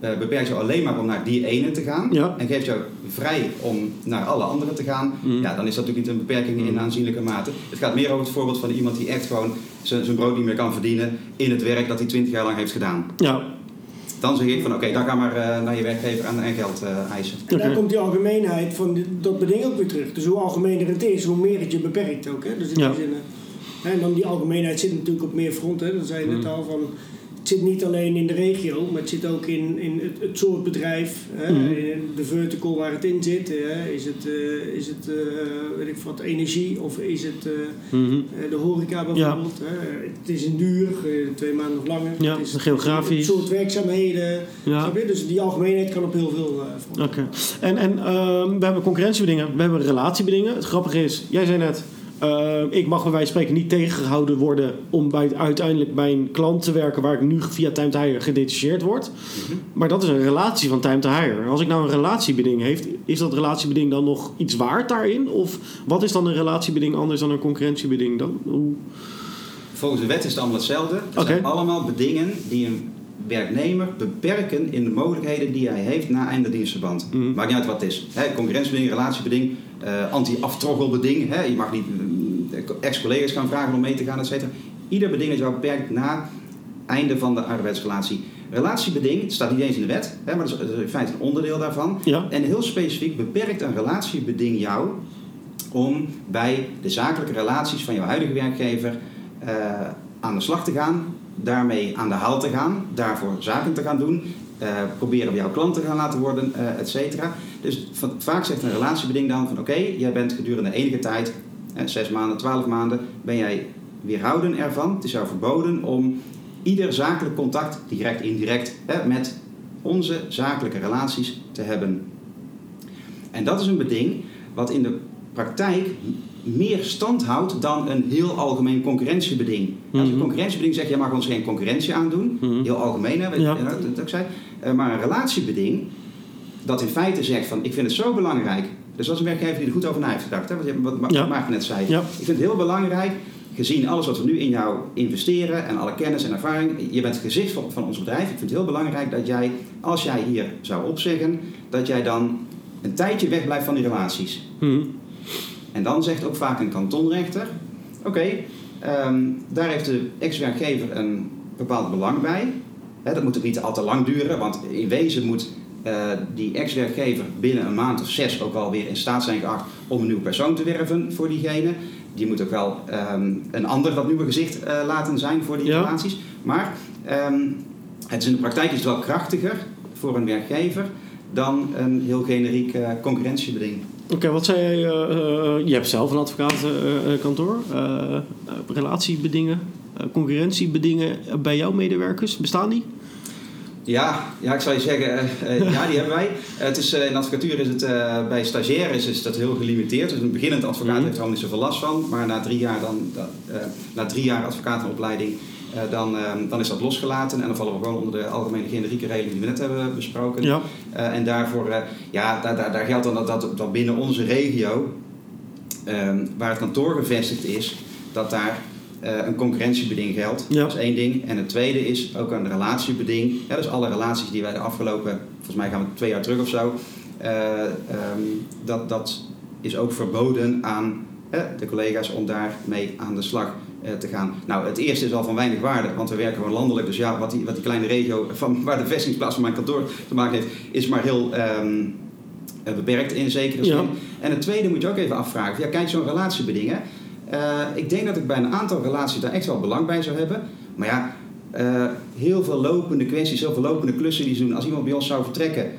eh, beperkt jou alleen maar om naar die ene te gaan Ja. en geeft jou vrij om naar alle andere te gaan, Mhm. ja, dan is dat natuurlijk niet een beperking in aanzienlijke mate. Het gaat meer over het voorbeeld van iemand die echt gewoon zijn brood niet meer kan verdienen in het werk dat hij 20 jaar lang heeft gedaan. Ja, Dan zeg ik van oké, dan ga maar eh, naar je werkgever en, en geld eh, eisen. En daar Oké. komt die algemeenheid van die- dat beding ook weer terug. Dus hoe algemener het is, hoe meer het je beperkt ook. Hè? Dus in Ja. die zin, hè, en dan die algemeenheid zit natuurlijk op meer fronten. Dat zei je net al van. Het zit niet alleen in de regio, maar het zit ook in, in het, het soort bedrijf, hè, Mhm. de vertical waar het in zit. Hè. Is het, eh, is het eh, weet ik wat, energie of is het eh, Mhm. de horeca bijvoorbeeld? Hè. Het is een duur, twee maanden of langer. Ja, het is geografisch. Het soort werkzaamheden. ja. Dus die algemeenheid kan op heel veel. Oké. En, en ehm, we hebben concurrentiebedingen, we hebben relatiebedingen. Het grappige is, jij zei net, eh, ik mag bij wijze van spreken niet tegengehouden worden om bij, uiteindelijk bij een klant te werken waar ik nu via Time to Hire gedetacheerd word. Maar dat is een relatie van Time to Hire. Als ik nou een relatiebeding heeft, is dat relatiebeding dan nog iets waard daarin? Of wat is dan een relatiebeding anders dan een concurrentiebeding dan? Hoe? Volgens de wet is het allemaal hetzelfde. Het zijn allemaal bedingen die een werknemer beperken in de mogelijkheden die hij heeft na einde dienstverband. Mhm. Maakt niet uit wat het is. Hè, concurrentiebeding, relatiebeding, eh anti-aftroggelbeding. Je mag niet ex-collega's gaan vragen om mee te gaan, et cetera. Ieder beding is jou beperkt na einde van de arbeidsrelatie. Relatiebeding, het staat niet eens in de wet, hè, maar dat is, in feite een onderdeel daarvan. Ja. En heel specifiek beperkt een relatiebeding jou om bij de zakelijke relaties van jouw huidige werkgever eh, aan de slag te gaan, daarmee aan de haal te gaan, daarvoor zaken te gaan doen, eh, proberen bij jouw klant te gaan laten worden, eh et cetera. Dus vaak zegt een relatiebeding dan van oké, jij bent gedurende enige tijd, zes maanden, twaalf maanden, ben jij weerhouden ervan. Het is jou verboden om ieder zakelijk contact, direct, indirect, met onze zakelijke relaties te hebben. En dat is een beding wat in de praktijk meer stand houdt dan een heel algemeen concurrentiebeding. Als een Mhm. concurrentiebeding zegt, je mag ons geen concurrentie aandoen, Mhm. heel algemeen, hè, Ja. dat, ik zei. Eh, maar een relatiebeding, dat in feite zegt van, ik vind het zo belangrijk. Dus dat is een werkgever die er goed over na heeft gedacht, hè, wat, je- wat, wat Ja. Net zei. Ja. Ik vind het heel belangrijk, gezien alles wat we nu in jou investeren en alle kennis en ervaring, je bent het gezicht van, van ons bedrijf. Ik vind het heel belangrijk dat jij, als jij hier zou opzeggen, dat jij dan een tijdje wegblijft van die relaties. Mhm. En dan zegt ook vaak een kantonrechter: Oké, ehm, daar heeft de ex-werkgever een bepaald belang bij. Dat moet ook niet al te lang duren, want in wezen moet die ex-werkgever binnen een maand of zes ook wel weer in staat zijn geacht om een nieuwe persoon te werven voor diegene. Die moet ook wel ehm, een ander dat nieuwe gezicht eh, laten zijn voor die Ja. relaties. Maar ehm, het is in de praktijk is het wel krachtiger voor een werkgever dan een heel generiek eh, concurrentiebeding. Oké, wat zei jij? eh, eh, je hebt zelf een advocatenkantoor. eh relatiebedingen, eh, concurrentiebedingen bij jouw medewerkers. Bestaan die? Ja, ja, ik zou je zeggen, eh, eh, ja, die hebben wij. Het is, eh, in de advocatuur is het bij stagiaires is dat heel gelimiteerd. Dus een beginnend advocaat Mhm. heeft er al niet zoveel last van. Maar na drie jaar, dan, dat, na drie jaar advocatenopleiding, dan, eh, dan is dat losgelaten. En dan vallen we gewoon onder de algemene generieke regeling die we net hebben besproken. Ja. En daarvoor, ja, daar, daar, daar geldt dan dat, dat, dat binnen onze regio, ehm, waar het kantoor gevestigd is, dat daar eh, een concurrentiebeding geldt. Ja. Dat is één ding. En het tweede is ook een relatiebeding. Ja, dus alle relaties die wij de afgelopen, volgens mij gaan we twee jaar terug of zo, eh, ehm, dat, dat is ook verboden aan de collega's om daarmee aan de slag eh, te gaan. Nou, het eerste is al van weinig waarde, want we werken gewoon landelijk. Dus ja, wat die, wat die kleine regio van waar de vestigingsplaats van mijn kantoor te maken heeft, is maar heel ehm, eh, beperkt in zekere zin. Ja. En het tweede moet je ook even afvragen. Ja, kijk, zo'n relatiebeding. hè. Eh, ik denk dat ik bij een aantal relaties daar echt wel belang bij zou hebben. Maar ja, eh, heel veel lopende kwesties, heel veel lopende klussen die ze doen. Als iemand bij ons zou vertrekken.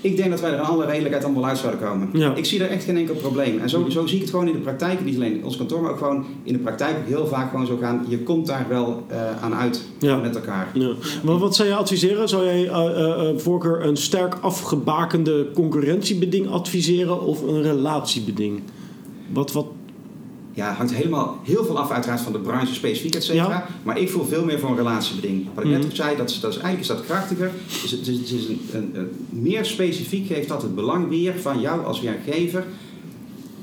Ik denk dat wij er in alle redelijkheid allemaal uit zouden komen. Ja. Ik zie daar echt geen enkel probleem. En zo, zo zie ik het gewoon in de praktijk. Niet alleen in ons kantoor, maar ook gewoon in de praktijk heel vaak gewoon zo gaan. Je komt daar wel eh, aan uit Ja. met elkaar. Ja. Wat, wat zou jij adviseren? Zou jij eh, voorkeur een sterk afgebakende concurrentiebeding adviseren of een relatiebeding? Wat, wat, Ja, hangt helemaal heel veel af uiteraard van de branche specifiek, et cetera. Ja. Maar ik voel veel meer voor een relatiebeding. Wat ik Mhm. net ook zei, dat is, dat is, eigenlijk is dat krachtiger. Is het, is, het is een, een, een- meer specifiek geeft dat het belang weer van jou als werkgever.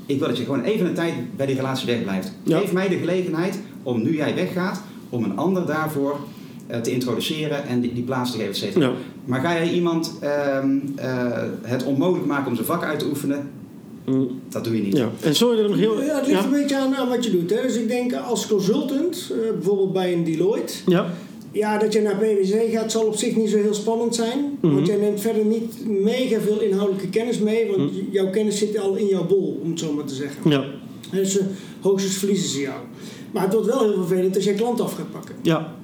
Ik wil dat je gewoon even een tijd bij die relatie wegblijft. Ja. Geef mij de gelegenheid om, nu jij weggaat, om een ander daarvoor eh, te introduceren en die, die plaats te geven, et cetera. ja. Maar ga jij iemand ehm, eh, het onmogelijk maken om zijn vak uit te oefenen? Mm, Dat doe je niet. ja. En sorry dat ik nog heel... Ja, het ligt Ja? een beetje aan, aan wat je doet. Hè. Dus ik denk als consultant, eh, bijvoorbeeld bij een Deloitte, Ja. ja, dat je naar PwC gaat zal op zich niet zo heel spannend zijn. Mhm. Want jij neemt verder niet mega veel inhoudelijke kennis mee, want Mhm. jouw kennis zit al in jouw bol, om het zo maar te zeggen. Ja. Dus eh, hoogstens verliezen ze jou. Maar het wordt wel heel vervelend als je klant af gaat pakken. Ja.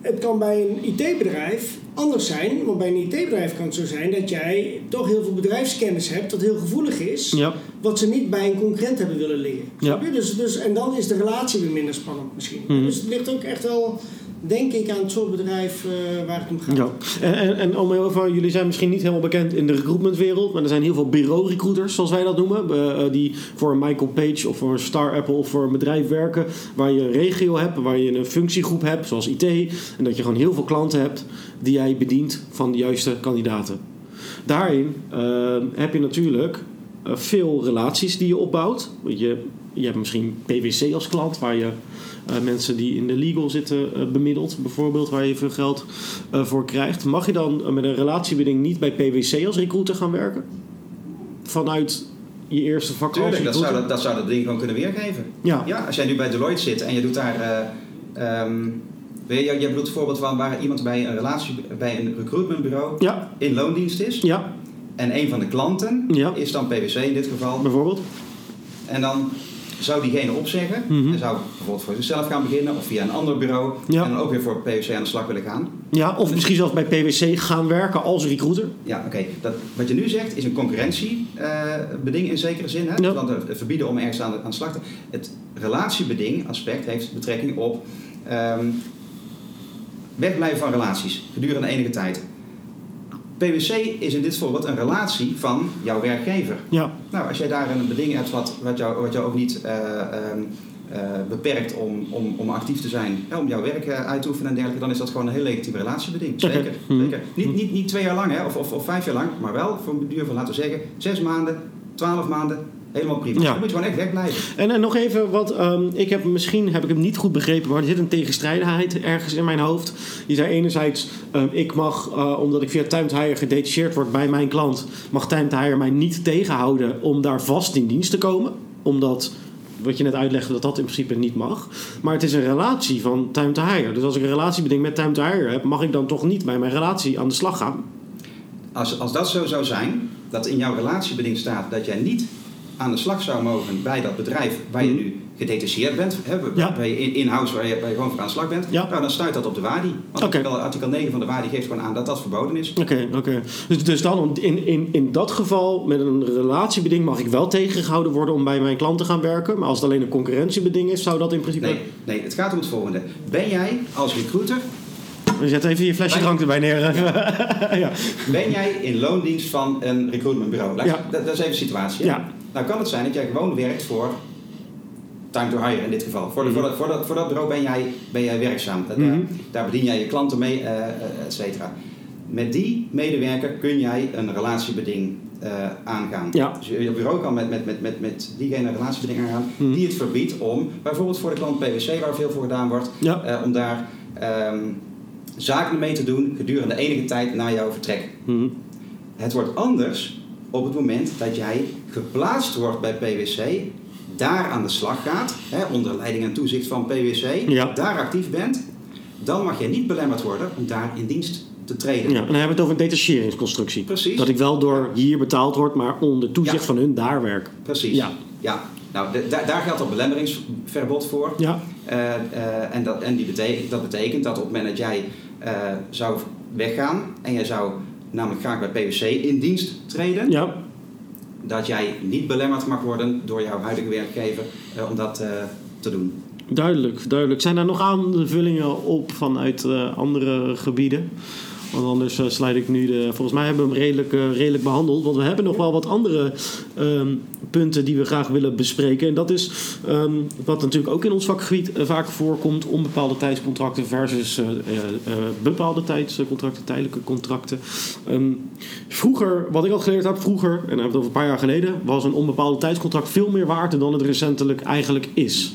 Het kan bij een IT-bedrijf anders zijn, want bij een IT-bedrijf kan het zo zijn dat jij toch heel veel bedrijfskennis hebt dat heel gevoelig is, Ja. wat ze niet bij een concurrent hebben willen liggen. Ja. Dus, dus, en dan is de relatie weer minder spannend misschien. Mhm. Dus het ligt ook echt wel, denk ik, aan het soort bedrijf eh, waar het om gaat. Ja, en, en, om heel jullie zijn misschien niet helemaal bekend in de recruitmentwereld, maar er zijn heel veel bureau-recruiters, zoals wij dat noemen, eh, die voor een Michael Page of voor een Star Apple of voor een bedrijf werken, waar je een regio hebt, waar je een functiegroep hebt, zoals IT, en dat je gewoon heel veel klanten hebt die jij bedient van de juiste kandidaten. Daarin eh, heb je natuurlijk veel relaties die je opbouwt. Je, je hebt misschien PwC als klant, waar je mensen die in de legal zitten eh, bemiddelt, bijvoorbeeld, waar je veel geld eh, voor krijgt. Mag je dan eh, met een relatiebeding niet bij PwC als recruiter gaan werken? Vanuit je eerste vak als Tuurlijk, dat zou dat, dat zou dat ding gewoon kunnen weergeven. Ja. Ja, als jij nu bij Deloitte zit en je doet daar. eh, ehm, weet je, je bedoelt het voorbeeld van waar iemand bij een relatie bij een recruitmentbureau Ja, in loondienst is. ja, En een van de klanten Ja. is dan PwC in dit geval. bijvoorbeeld. En dan zou diegene opzeggen Mhm. en zou bijvoorbeeld voor zichzelf gaan beginnen of via een ander bureau. Ja. En dan ook weer voor PwC aan de slag willen gaan. Ja, of misschien zelfs bij PwC gaan werken als recruiter. Ja, oké. Dat Wat je nu zegt is een concurrentiebeding in zekere zin. Hè? Ja. Want het verbieden om ergens aan de, aan de slag te... Het relatiebeding aspect heeft betrekking op ehm, wegblijven van relaties gedurende enige tijd. PwC is in dit voorbeeld een relatie van jouw werkgever. Ja, Nou, als jij daar een beding hebt wat, wat, jou, wat jou ook niet eh, ehm, eh, beperkt om, om, om actief te zijn, hè, om jouw werk eh, uit te oefenen en dergelijke, dan is dat gewoon een heel legitieme relatiebeding. Zeker. Mhm. zeker. Niet, niet, niet twee jaar lang hè, of, of, of vijf jaar lang, maar wel voor een duur van, laten we zeggen, zes maanden, twaalf maanden, helemaal prima. Ja. Dan moet je gewoon echt wegblijven. En, en nog even wat, ehm, ik heb misschien heb ik hem niet goed begrepen, maar er zit een tegenstrijdigheid ergens in mijn hoofd. Je zei enerzijds, ehm, ik mag, eh, omdat ik via Time to Hire gedetacheerd word bij mijn klant, mag Time to Hire mij niet tegenhouden om daar vast in dienst te komen. Omdat, wat je net uitlegde, dat dat in principe niet mag. Maar het is een relatie van Time to Hire. Dus als ik een relatiebeding met Time to Hire heb, mag ik dan toch niet bij mijn relatie aan de slag gaan? Als, als dat zo zou zijn, dat in jouw relatiebeding staat dat jij niet aan de slag zou mogen bij dat bedrijf waar je Mhm. nu gedetacheerd bent, hè, Ja. bij in-house waar je, waar je gewoon voor aan de slag bent, Ja. nou, dan stuit dat op de WADI. Want artikel, artikel 9 van de WADI geeft gewoon aan dat dat verboden is. Oké, oké. Dus, dus dan in, in, in dat geval, met een relatiebeding, mag ik wel tegengehouden worden om bij mijn klant te gaan werken. Maar als het alleen een concurrentiebeding is, zou dat in principe. Nee, nee, het gaat om het volgende. Ben jij als recruiter Je zet even je flesje drank erbij neer. ja. Ben jij in loondienst van een recruitmentbureau? Laat- Ja. Dat, dat is even de situatie. Ja. Nou kan het zijn dat jij gewoon werkt voor Time to Hire in dit geval. Voor, de, voor, dat, voor, dat, voor dat bureau ben jij, ben jij werkzaam. Dat- Mhm. daar, daar bedien jij je klanten mee, eh, et cetera. Met die medewerker kun jij een relatiebeding eh, aangaan. Ja. Dus je je bureau kan met, met, met, met, met diegene een relatiebeding aangaan Mhm. die het verbiedt om, bijvoorbeeld voor de klant PwC, waar veel voor gedaan wordt, Ja. om daar ehm, zaken mee te doen gedurende enige tijd na jouw vertrek. Mhm. Het wordt anders op het moment dat jij geplaatst wordt bij PwC, daar aan de slag gaat, hè, onder leiding en toezicht van PwC, Ja. daar actief bent, dan mag je niet belemmerd worden om daar in dienst te treden. Ja, en dan hebben we het over een detacheringsconstructie. Precies. Dat ik wel door hier betaald word, maar onder toezicht Ja. van hun daar werk. Precies. Ja. Ja. Nou, de- da- daar geldt dat belemmeringsverbod voor. Ja. Eh, eh, en dat, en die betekent, dat betekent dat op het moment dat jij eh, zou weggaan en jij zou namelijk graag bij PwC in dienst treden, Ja. dat jij niet belemmerd mag worden door jouw huidige werkgever eh, om dat eh, te doen. Duidelijk, duidelijk. Zijn er nog aanvullingen op vanuit eh, andere gebieden? Want anders eh, sluit ik nu de. Volgens mij hebben we hem redelijk, eh, redelijk behandeld. Want we hebben nog wel wat andere ehm, punten die we graag willen bespreken. En dat is ehm, wat natuurlijk ook in ons vakgebied eh, vaak voorkomt: onbepaalde tijdscontracten versus bepaalde tijdscontracten, tijdelijke contracten. Ehm, vroeger, wat ik al geleerd heb, vroeger, en hebben we het over een paar jaar geleden, was een onbepaalde tijdscontract veel meer waard dan het recentelijk eigenlijk is.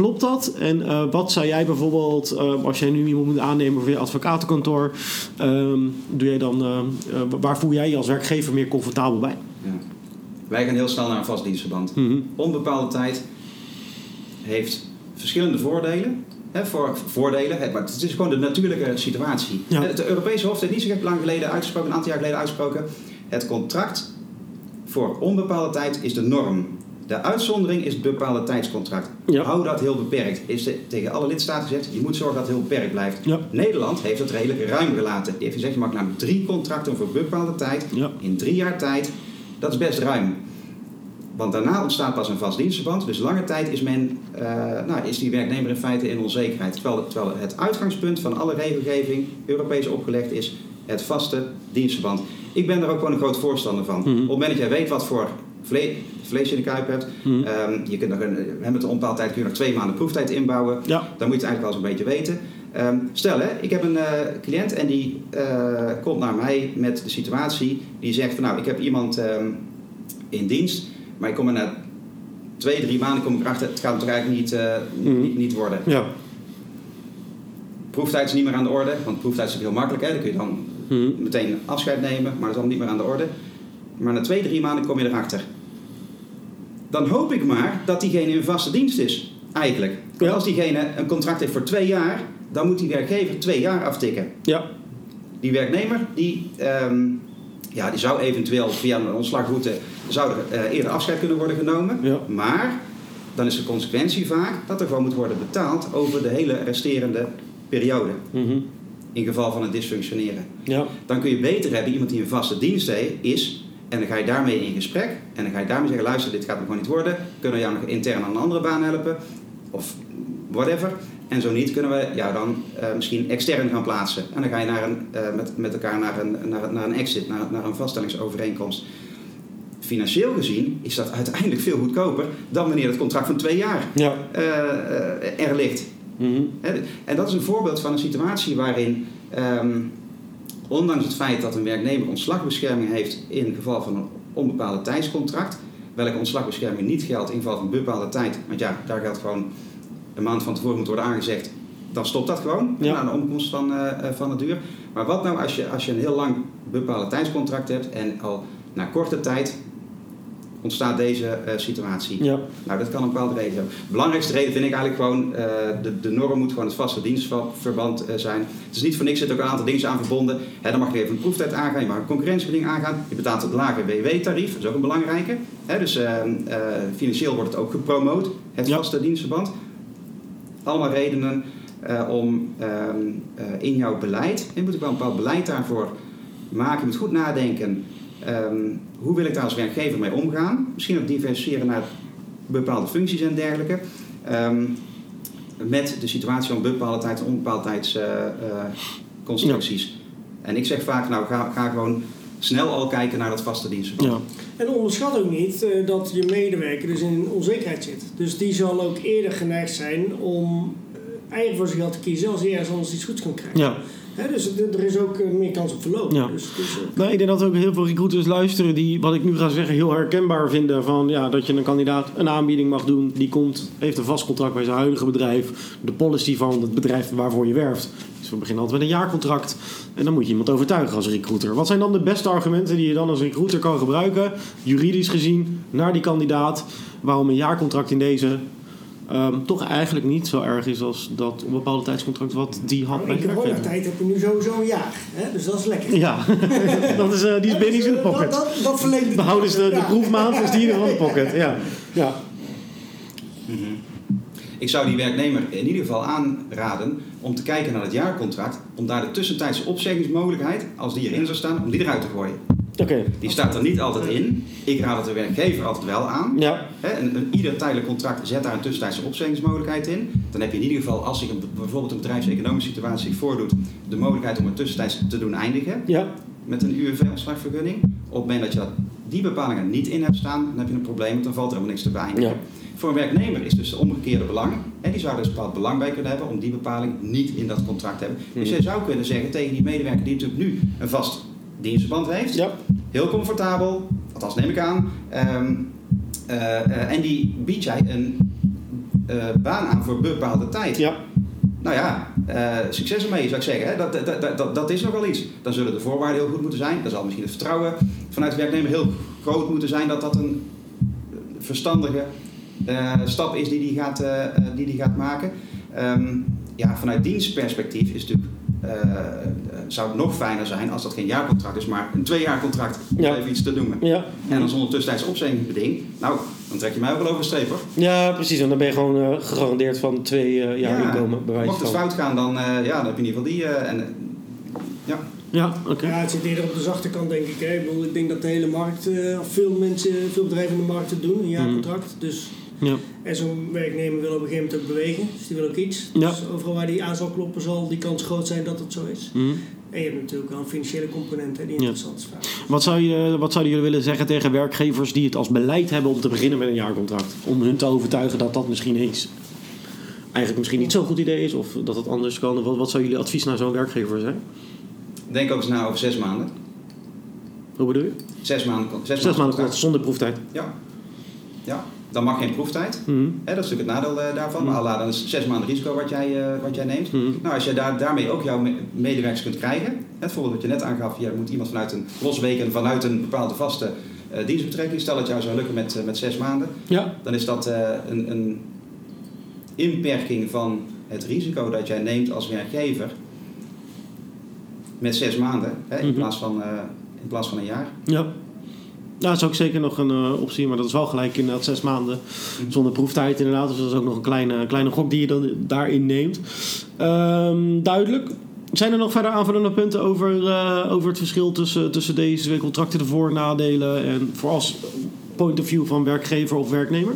Klopt dat? En eh, wat zou jij bijvoorbeeld, eh, als jij nu iemand moet aannemen voor je advocatenkantoor, ehm, doe jij dan, eh, waar voel jij je als werkgever meer comfortabel bij? Ja. Wij gaan heel snel naar een vast dienstverband. Mhm. Onbepaalde tijd heeft verschillende voordelen. Hè, voor, voordelen, hè, maar het is gewoon de natuurlijke situatie. Ja. Het Europese Hof heeft niet zo gek lang geleden uitgesproken, een aantal jaar geleden uitgesproken. Het contract voor onbepaalde tijd is de norm. De uitzondering is het bepaalde tijdscontract. Ja. Hou dat heel beperkt. Is tegen alle lidstaten gezegd, je moet zorgen dat het heel beperkt blijft. Ja. Nederland heeft het redelijk ruim gelaten. Die heeft gezegd, je mag namelijk drie contracten voor bepaalde tijd Ja. in drie jaar tijd. Dat is best ruim. Want daarna ontstaat pas een vast dienstverband. Dus lange tijd is, men, eh, nou, is die werknemer in feite in onzekerheid. Terwijl, terwijl het uitgangspunt van alle regelgeving, Europees opgelegd, is het vaste dienstverband. Ik ben daar ook gewoon een groot voorstander van. Mhm. Op het moment dat jij weet wat voor vle- vlees in de kuip hebt, ehm, je kunt nog een, we hebben het een onbepaalde tijd kun je nog twee maanden proeftijd inbouwen. Ja. Dan moet je het eigenlijk wel eens een beetje weten. Ehm, stel, hè, ik heb een eh, cliënt en die eh, komt naar mij met de situatie. Die zegt van nou, ik heb iemand ehm, in dienst, maar ik kom er na twee, drie maanden kom ik erachter, het gaat hem toch eigenlijk niet, eh, Mhm. niet, niet worden. Ja. Proeftijd is niet meer aan de orde, want proeftijd is heel makkelijk. Hè? Dan kun je dan Mhm. meteen afscheid nemen, maar dat is allemaal niet meer aan de orde. Maar na twee, drie maanden kom je erachter. Dan hoop ik maar dat diegene in vaste dienst is, eigenlijk. Want Ja. als diegene een contract heeft voor twee jaar, dan moet die werkgever twee jaar aftikken. Ja. Die werknemer, die, ehm, ja, die zou eventueel via een ontslagroute zou er, eh, eerder afscheid kunnen worden genomen. Ja. Maar dan is de consequentie vaak dat er gewoon moet worden betaald over de hele resterende periode. Mhm. In geval van het dysfunctioneren. Ja. Dan kun je beter hebben iemand die een vaste dienst is. En dan ga je daarmee in gesprek. En dan ga je daarmee zeggen, luister, dit gaat me gewoon niet worden. Kunnen we jou nog intern aan een andere baan helpen? Of whatever. En zo niet, kunnen we jou dan eh, misschien extern gaan plaatsen. En dan ga je naar een, eh, met, met elkaar naar een, naar, naar een exit, naar, naar een vaststellingsovereenkomst. Financieel gezien is dat uiteindelijk veel goedkoper dan wanneer het contract van twee jaar Ja. eh, er ligt. Mhm. En dat is een voorbeeld van een situatie waarin, ehm, ondanks het feit dat een werknemer ontslagbescherming heeft in geval van een onbepaalde tijdscontract, welke ontslagbescherming niet geldt in geval van bepaalde tijd, want ja, daar geldt gewoon een maand van tevoren moet worden aangezegd, dan stopt dat gewoon Ja. na de omkomst van, eh, van het duur. Maar wat nou als je, als je een heel lang bepaalde tijdscontract hebt en al na korte tijd ontstaat deze eh, situatie. Ja. Nou, dat kan een bepaalde reden hebben. De belangrijkste reden vind ik eigenlijk gewoon, eh, de, de norm moet gewoon het vaste dienstverband eh, zijn. Het is niet voor niks, er zitten ook een aantal dingen aan verbonden. Hè, dan mag je even een proeftijd aangaan, je mag een concurrentiebeding aangaan. Je betaalt het lage WW-tarief, dat is ook een belangrijke. Hè, dus financieel wordt het ook gepromoot, het Ja. vaste dienstverband. Allemaal redenen om ehm, eh, in jouw beleid, je moet ook wel een bepaald beleid daarvoor maken. Je moet goed nadenken, ehm, hoe wil ik daar als werkgever mee omgaan? Misschien ook diversifiëren naar bepaalde functies en dergelijke. Ehm, met de situatie van bepaalde tijds- en onbepaalde tijds eh, eh, constructies. En ik zeg vaak, nou ga, ga gewoon snel al kijken naar dat vaste dienstverband. Ja. En onderschat ook niet eh, dat je medewerker dus in onzekerheid zit. Dus die zal ook eerder geneigd zijn om eigen voor zijn geld te kiezen als hij ergens anders iets goeds kan krijgen. ja. Dus er is ook eh, meer kans op verloop. Ja. Dus, dus, Nou, ik denk dat ook heel veel recruiters luisteren die, wat ik nu ga zeggen, heel herkenbaar vinden. Van ja, dat je een kandidaat een aanbieding mag doen. Die komt, heeft een vast contract bij zijn huidige bedrijf. De policy van het bedrijf waarvoor je werft. Dus we beginnen altijd met een jaarcontract. En dan moet je iemand overtuigen als recruiter. Wat zijn dan de beste argumenten die je dan als recruiter kan gebruiken, juridisch gezien, naar die kandidaat? Waarom een jaarcontract in deze ehm, toch eigenlijk niet zo erg is als dat onbepaalde tijdscontract wat die had bij in de coronatijd heb je nu sowieso een jaar. Hè? Dus dat is lekker. Ja, dat is, eh, die is binnen in de Dus, eh, pocket. Dat, dat, dat verlengt het. Behouden ze de, proefmaand, is die in de pocket. Ja. Ja. Ik zou die werknemer in ieder geval aanraden om te kijken naar het jaarcontract, om daar de tussentijdse opzeggingsmogelijkheid, als die erin zou staan, om die eruit te gooien. Oké. Die staat er niet altijd in. Ik raad het de werkgever altijd wel aan. Ja. Hè, een, een, ieder tijdelijk contract zet daar een tussentijdse opzeggingsmogelijkheid in. Dan heb je in ieder geval, als zich een, bijvoorbeeld een bedrijfseconomische situatie zich voordoet, de mogelijkheid om het tussentijds te doen eindigen Ja. met een UWV-ontslagvergunning. Op het moment dat je dat, die bepalingen niet in hebt staan, dan heb je een probleem, want dan valt er helemaal niks te beëindigen. Ja. Voor een werknemer is dus de omgekeerde belang. En die zou er dus een bepaald belang bij kunnen hebben om die bepaling niet in dat contract te hebben. Dus Mhm. je zou kunnen zeggen tegen die medewerker die natuurlijk nu een vast dienstverband heeft, Ja. heel comfortabel, althans neem ik aan, ehm, eh, eh, en die biedt jij een eh, baan aan voor bepaalde tijd. Ja. Nou ja, succes ermee zou ik zeggen. Hè? Dat, dat, dat, dat, is nogal iets. Dan zullen de voorwaarden heel goed moeten zijn. Dan zal misschien het vertrouwen vanuit de werknemer heel groot moeten zijn dat dat een verstandige stap is die die gaat, die die gaat maken. Ehm, ja, vanuit dienstperspectief is het natuurlijk, zou het nog fijner zijn als dat geen jaarcontract is, maar een tweejaarcontract, om Ja. even iets te noemen. Ja. En dan zonder tussentijds opzeggingsbeding, nou, dan trek je mij ook wel over de streep hoor. ja, precies. En dan ben je gewoon eh, gegarandeerd van twee eh, jaar inkomen, bij wijze Mocht het van. fout gaan, dan, eh, ja, dan heb je in ieder geval die. eh, en, ja. Ja, oké. Ja, het zit eerder op de zachte kant, denk ik. Hè. Ik, bedoel, ik denk dat de hele markt, eh, of veel mensen, veel bedrijven in de markt het doen, een jaarcontract. Dus, Ja. en zo'n werknemer wil op een gegeven moment ook bewegen, dus die wil ook iets. Ja. Dus overal waar die aan zal kloppen, zal die kans groot zijn dat het zo is. Mhm. En je hebt natuurlijk wel een financiële component die interessant is. Wat, zou je, wat zouden jullie willen zeggen tegen werkgevers die het als beleid hebben om te beginnen met een jaarcontract? Om hun te overtuigen dat dat misschien eens eigenlijk misschien niet zo'n goed idee is of dat het anders kan. Wat, wat zou jullie advies naar zo'n werkgever zijn? Denk ook eens na over zes maanden. Hoe bedoel je? Zes maanden, zes Zes maanden zonder proeftijd. Ja. ja, dan mag geen proeftijd. Hè, dat is natuurlijk het nadeel eh, daarvan. Mhm. Maar Allah, dan is zes maanden risico wat jij, eh, wat jij neemt. Mhm. Nou, als je daar, daarmee ook jouw me- medewerkers kunt krijgen. Het voorbeeld wat je net aangaf, je moet iemand vanuit een losweken vanuit een bepaalde vaste eh, dienstbetrekking. Stel dat jou zou lukken met, met zes maanden. Ja. dan is dat een, een inperking van het risico dat jij neemt als werkgever met zes maanden hè, in, Mhm. plaats van, in plaats van een jaar. Ja. Ja, dat is ook zeker nog een eh, optie, maar dat is wel gelijk inderdaad zes maanden zonder proeftijd inderdaad. Dus dat is ook nog een kleine, kleine gok die je dan daarin neemt. Ehm, duidelijk. Zijn er nog verder aanvullende punten over, eh, over het verschil tussen, tussen deze twee contracten, de voor- en nadelen en vooral als point of view van werkgever of werknemer?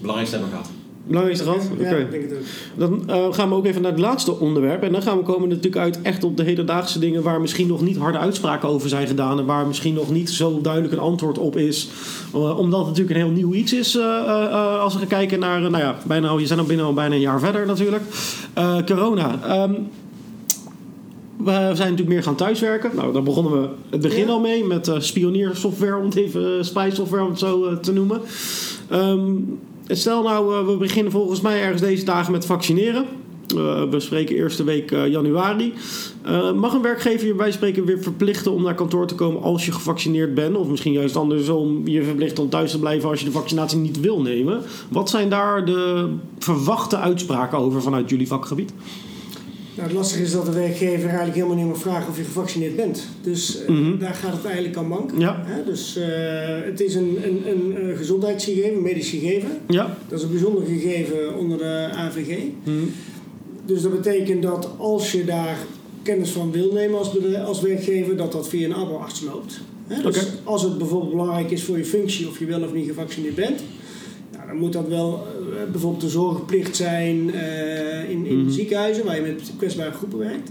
Belangrijkste hebben we gehad. Belangrijkste gehad? Oké. Ja, ik denk het ook. Dan eh, gaan we ook even naar het laatste onderwerp. En dan gaan we komen natuurlijk uit echt op de hedendaagse dingen waar misschien nog niet harde uitspraken over zijn gedaan. En waar misschien nog niet zo duidelijk een antwoord op is. Eh, omdat het natuurlijk een heel nieuw iets is. eh, als we gaan kijken naar, nou ja, bijna, je zijn al binnen al bijna een jaar verder natuurlijk. Corona. Ehm, we zijn natuurlijk meer gaan thuiswerken. Nou, daar begonnen we het begin Ja. al mee met spioniersoftware, om het even spy software om het zo te noemen. Ehm, stel nou, eh, we beginnen volgens mij ergens deze dagen met vaccineren. Uh, we spreken eerste week januari. Mag een werkgever je bij spreken weer verplichten om naar kantoor te komen als je gevaccineerd bent? Of misschien juist andersom, je verplicht om thuis te blijven als je de vaccinatie niet wil nemen. Wat zijn daar de verwachte uitspraken over vanuit jullie vakgebied? Nou, het lastige is dat de werkgever eigenlijk helemaal niet meer vraagt of je gevaccineerd bent. Dus uh, mm -hmm. daar gaat het eigenlijk aan mank. Ja. Hè? Dus uh, het is een, een, een, gezondheidsgegeven, een medisch gegeven. Ja. Dat is een bijzonder gegeven onder de AVG. Mm -hmm. Dus dat betekent dat als je daar kennis van wil nemen als, als werkgever, dat dat via een aboarts loopt. Hè? Dus okay. als het bijvoorbeeld belangrijk is voor je functie of je wel of niet gevaccineerd bent, moet dat wel uh, bijvoorbeeld de zorgplicht zijn uh, in, in Mhm. ziekenhuizen waar je met kwetsbare groepen werkt.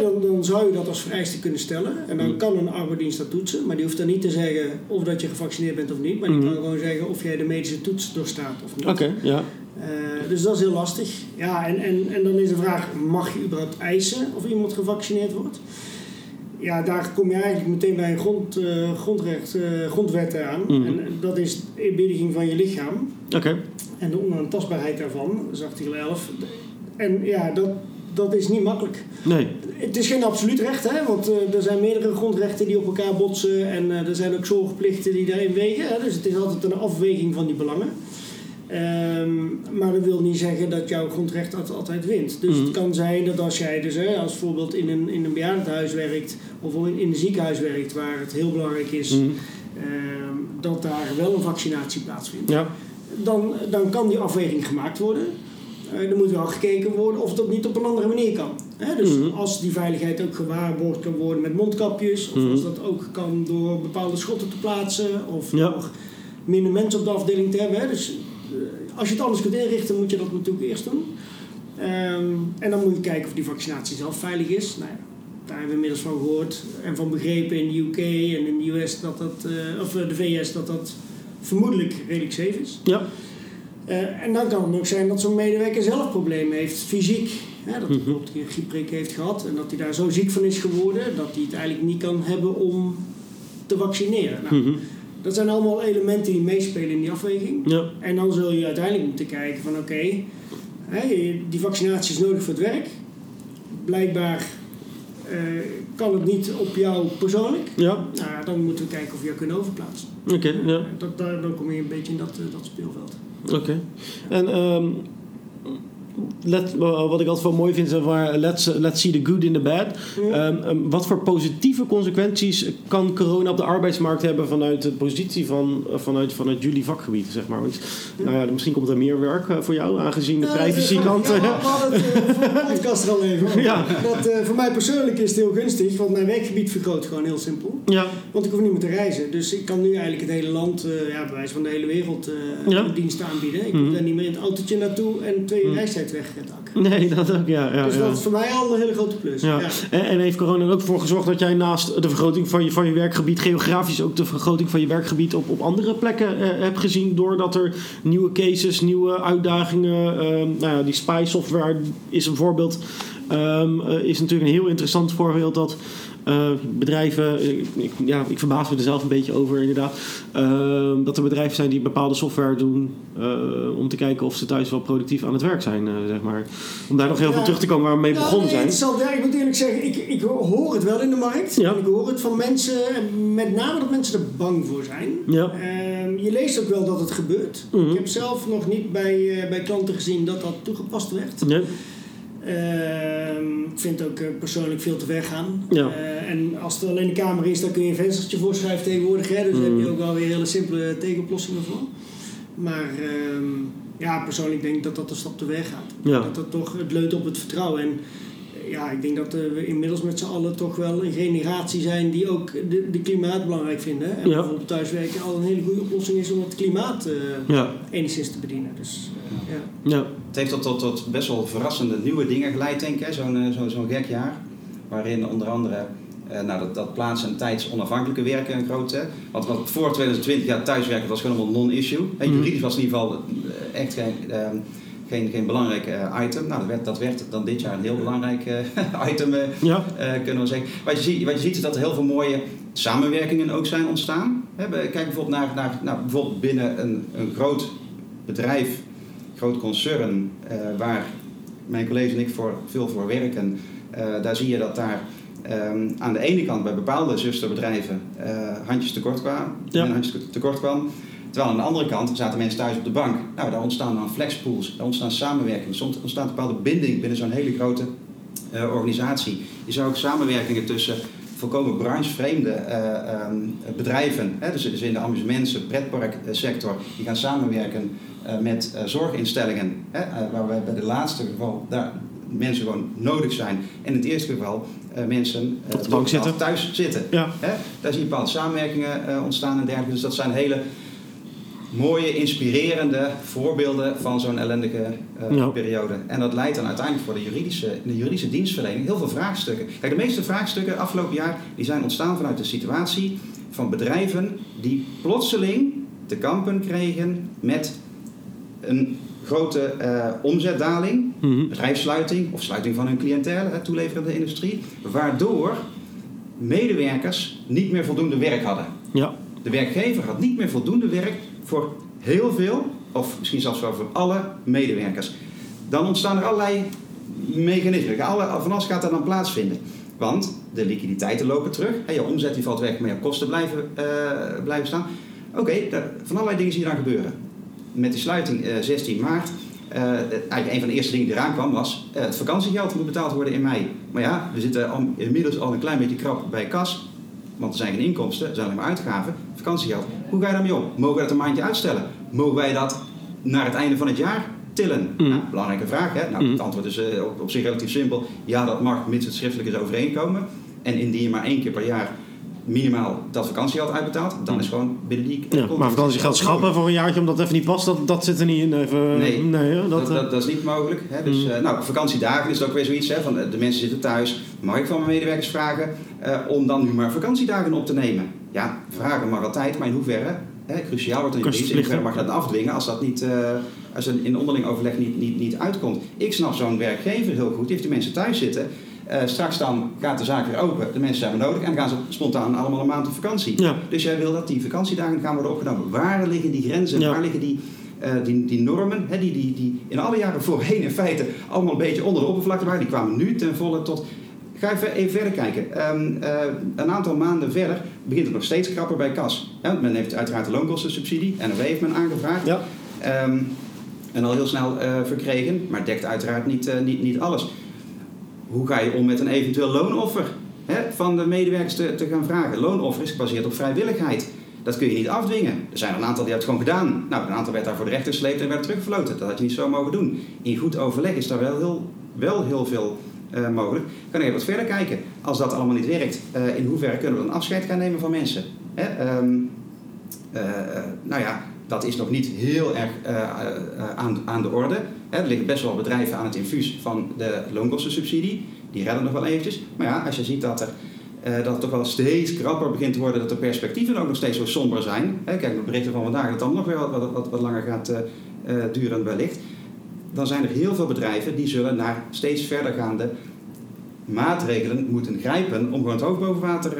Dan, dan zou je dat als vereiste kunnen stellen. En dan Mhm. kan een arbeidsdienst dat toetsen. Maar die hoeft dan niet te zeggen of dat je gevaccineerd bent of niet. Maar die Mhm. kan gewoon zeggen of jij de medische toets doorstaat of niet. Oké, ja. Uh, dus dat is heel lastig. Ja, en, en, en dan is de vraag, mag je überhaupt eisen of iemand gevaccineerd wordt? Ja, daar kom je eigenlijk meteen bij een grond, uh, grondrecht, uh, grondwet aan. Mhm. En dat is de eerbiediging van je lichaam Oké. en de onaantastbaarheid daarvan, dat is artikel 11. En ja, dat, dat is niet makkelijk. Nee. Het is geen absoluut recht, hè, want uh, er zijn meerdere grondrechten die op elkaar botsen en er zijn ook zorgplichten die daarin wegen. Hè, dus het is altijd een afweging van die belangen. Um, maar dat wil niet zeggen dat jouw grondrecht altijd, altijd wint. Dus Mhm. het kan zijn dat als jij dus hè, als voorbeeld in een, in een bejaardenhuis werkt of in, in een ziekenhuis werkt waar het heel belangrijk is Mhm. um, dat daar wel een vaccinatie plaatsvindt. Ja. Dan, dan kan die afweging gemaakt worden. Uh, er moet wel gekeken worden of dat niet op een andere manier kan. Hè? Dus Mhm. als die veiligheid ook gewaarborgd kan worden met mondkapjes, of Mhm. als dat ook kan door bepaalde schotten te plaatsen, of Ja. door minder mensen op de afdeling te hebben. Hè? Dus als je het anders kunt inrichten, moet je dat natuurlijk eerst doen. Um, en dan moet je kijken of die vaccinatie zelf veilig is. Nou ja, daar hebben we inmiddels van gehoord en van begrepen in de UK en in de US dat dat, uh, of de VS dat dat vermoedelijk redelijk safe is. Ja. Uh, en dan kan het ook zijn dat zo'n medewerker zelf problemen heeft, fysiek. Hè, dat hij Mhm. bijvoorbeeld een griepprik heeft gehad en dat hij daar zo ziek van is geworden dat hij het eigenlijk niet kan hebben om te vaccineren. Nou, Mhm. Dat zijn allemaal elementen die meespelen in die afweging. Ja. En dan zul je uiteindelijk moeten kijken van oké, okay, die vaccinatie is nodig voor het werk. Blijkbaar uh, kan het niet op jou persoonlijk. Ja. Nou, dan moeten we kijken of we jou kunnen overplaatsen. Oké, okay, ja. Dat, daar, dan kom je een beetje in dat, uh, dat speelveld. Oké. Okay. En um, let, wat ik altijd wel mooi vind, is van let's, let's see the good in the bad. Ja. Um, um, wat voor positieve consequenties kan corona op de arbeidsmarkt hebben vanuit de positie van, uh, vanuit, vanuit jullie vakgebied, zeg maar? Want, ja. Nou ja, misschien komt er meer werk uh, voor jou, aangezien de privacykant... Ja, we hadden het voor de podcast er al even over. Ja. Dat, voor mij persoonlijk is het heel gunstig, want mijn werkgebied vergroot gewoon heel simpel. Ja. Want ik hoef niet meer te reizen. Dus ik kan nu eigenlijk het hele land, ja, bij wijze van de hele wereld, diensten aanbieden. Ik mm. moet daar niet meer in het autootje naartoe en twee mm. reistijd weg. Nee, dat ook, ja. ja dus ja. dat is voor mij al een hele grote plus. Ja. En, en, heeft corona er ook voor gezorgd dat jij naast de vergroting van je, van je werkgebied, geografisch ook de vergroting van je werkgebied op, op andere plekken eh, hebt gezien, doordat er nieuwe cases, nieuwe uitdagingen, eh, nou ja, die spy software is een voorbeeld, um, uh, is natuurlijk een heel interessant voorbeeld dat uh, bedrijven, ik, ja, ik verbaas me er zelf een beetje over inderdaad, uh, dat er bedrijven zijn die bepaalde software doen uh, om te kijken of ze thuis wel productief aan het werk zijn, zeg maar. Om daar nog heel ja, veel terug te komen waar we mee begonnen nee, zijn. Interessant. Ja, ik moet eerlijk zeggen, ik, ik hoor het wel in de markt. Ja. Ik hoor het van mensen, met name dat mensen er bang voor zijn. Ja. je leest ook wel dat het gebeurt. Mm -hmm. Ik heb zelf nog niet bij, bij klanten gezien dat dat toegepast werd. Nee. Uh, ik vind het ook uh, persoonlijk veel te ver gaan. Ja. Uh, en als het alleen de kamer is, dan kun je een venstertje voorschrijven tegenwoordig. Hè? Dus mm. heb je ook wel weer hele simpele tegenoplossingen voor. Maar ja, persoonlijk denk ik dat dat een stap te ver gaat. Ja. Dat dat toch het leunt op het vertrouwen. En ja, ik denk dat we inmiddels met z'n allen toch wel een generatie zijn die ook de, de klimaat belangrijk vinden. En ja. bijvoorbeeld thuiswerken al een hele goede oplossing is om het klimaat ja. enigszins te bedienen. Dus, ja. ja. Het heeft tot, tot, tot best wel verrassende nieuwe dingen geleid, denk ik, zo'n zo, zo gek jaar. Waarin onder andere uh, nou, dat, dat plaats- en tijds onafhankelijke werken een grote. Want wat voor 2020 ja, thuiswerken was gewoon allemaal non-issue. Hey, Mhm. juridisch was in ieder geval echt geen, uh, geen, geen belangrijk uh, item. Nou, dat werd, dat werd dan dit jaar een heel belangrijk item, ja. kunnen we zeggen. Wat je, ziet, wat je ziet is dat er heel veel mooie samenwerkingen ook zijn ontstaan. He, kijk bijvoorbeeld naar, naar nou, bijvoorbeeld binnen een, een groot bedrijf, groot concern, waar mijn collega's en ik voor, veel voor werken, uh, daar zie je dat daar um, aan de ene kant bij bepaalde zusterbedrijven uh, handjes tekort kwamen, ja. handjes tekort kwam. Terwijl aan de andere kant zaten mensen thuis op de bank. Nou, daar ontstaan dan flexpools, daar ontstaan samenwerkingen, soms ontstaat een bepaalde binding binnen zo'n hele grote organisatie. Je zou ook samenwerkingen tussen volkomen branchevreemde uh, um, bedrijven, hè, dus, dus, in de amusements- pretparksector, die gaan samenwerken uh, met zorginstellingen, hè, waar we bij de laatste geval daar mensen gewoon nodig zijn. En in het eerste geval mensen op de bank zitten. thuis zitten. Ja. Hè? Daar zie je bepaalde samenwerkingen ontstaan en dergelijke. Dus dat zijn hele mooie, inspirerende voorbeelden van zo'n ellendige uh, periode. En dat leidt dan uiteindelijk voor de juridische, de juridische dienstverlening heel veel vraagstukken. Kijk, de meeste vraagstukken afgelopen jaar die zijn ontstaan vanuit de situatie van bedrijven die plotseling te kampen kregen met een grote uh, omzetdaling, mm bedrijfssluiting of sluiting van hun cliëntele, toeleverende industrie, waardoor medewerkers niet meer voldoende werk hadden. Ja. De werkgever had niet meer voldoende werk voor heel veel, of misschien zelfs wel voor alle medewerkers. Dan ontstaan er allerlei mechanismen. Alle, van alles gaat er dan plaatsvinden. Want de liquiditeiten lopen terug. Je omzet die valt weg, maar je kosten blijven, uh, blijven staan. Oké, van allerlei dingen zie je dan gebeuren. Met die sluiting uh, 16 maart. Uh, eigenlijk een van de eerste dingen die eraan kwam was... Het vakantiegeld moet betaald worden in mei. Maar ja, we zitten inmiddels al een klein beetje krap bij kas. Want er zijn geen inkomsten, er zijn alleen maar uitgaven. Vakantiegeld. Hoe ga je daarmee om? Mogen we dat een maandje uitstellen? Mogen wij dat naar het einde van het jaar tillen? Mm. Nou, belangrijke vraag. Hè? Nou, mm. Het antwoord is uh, op, op, zich relatief simpel. Ja, dat mag, mits het schriftelijk is overeenkomen. En indien je maar één keer per jaar minimaal dat vakantiegeld uitbetaalt, dan is gewoon binnen die... Ja, maar vakantiegeld schrappen voor een jaartje omdat het even niet past, dat, dat zit er niet in. Even, nee, nee dat, dat, dat, dat, is niet mogelijk. Hè? Dus, mm. uh, nou, vakantiedagen is ook weer zoiets. Hè, van, de mensen zitten thuis. Mag ik van mijn medewerkers vragen uh, om dan nu maar vakantiedagen op te nemen? Ja, vragen mag altijd, maar in hoeverre? Hè, cruciaal wordt dan in hoeverre mag je dat afdwingen als dat niet... Uh, als er in onderling overleg niet, niet, niet uitkomt. Ik snap zo'n werkgever heel goed. Die heeft de mensen thuis zitten uh, straks dan gaat de zaak weer open, de mensen zijn weer nodig en dan gaan ze spontaan allemaal een maand op vakantie. Ja. Dus jij wil dat die vakantiedagen gaan worden opgenomen. Waar liggen die grenzen? Waar liggen die, uh, die, die normen, hè, die, die, die in alle jaren voorheen in feite allemaal een beetje onder de oppervlakte waren, die kwamen nu ten volle tot. Ga even, even verder kijken. Um, uh, een aantal maanden verder begint het nog steeds krapper bij kas. Ja, men heeft uiteraard de loonkostensubsidie, NOW heeft men aangevraagd. Ja. Um, en al heel snel verkregen, maar dekt uiteraard niet, niet, niet alles hoe ga je om met een eventueel loonoffer hè, van de medewerkers te, te gaan vragen? Loonoffer is gebaseerd op vrijwilligheid. Dat kun je niet afdwingen. Er zijn een aantal die hebben het gewoon gedaan. Nou, een aantal werd daar voor de rechter gesleept en werd terugverloten. Dat had je niet zo mogen doen. In goed overleg is daar wel heel, wel heel veel uh, mogelijk. Kan even wat verder kijken. Als dat allemaal niet werkt, uh, in hoeverre kunnen we dan afscheid gaan nemen van mensen? Hè? Um, uh, nou ja, dat is nog niet heel erg aan, aan de orde. Er liggen best wel bedrijven aan het infuus van de loonkostensubsidie. Die redden nog wel eventjes. Maar ja, als je ziet dat, er, dat het toch wel steeds krapper begint te worden, dat de perspectieven ook nog steeds zo somber zijn. Hè, kijk, de berichten van vandaag, dat het dan nog weer wat, wat, langer gaat duren wellicht. Dan zijn er heel veel bedrijven die zullen naar steeds verdergaande maatregelen moeten grijpen om gewoon het hoofd boven water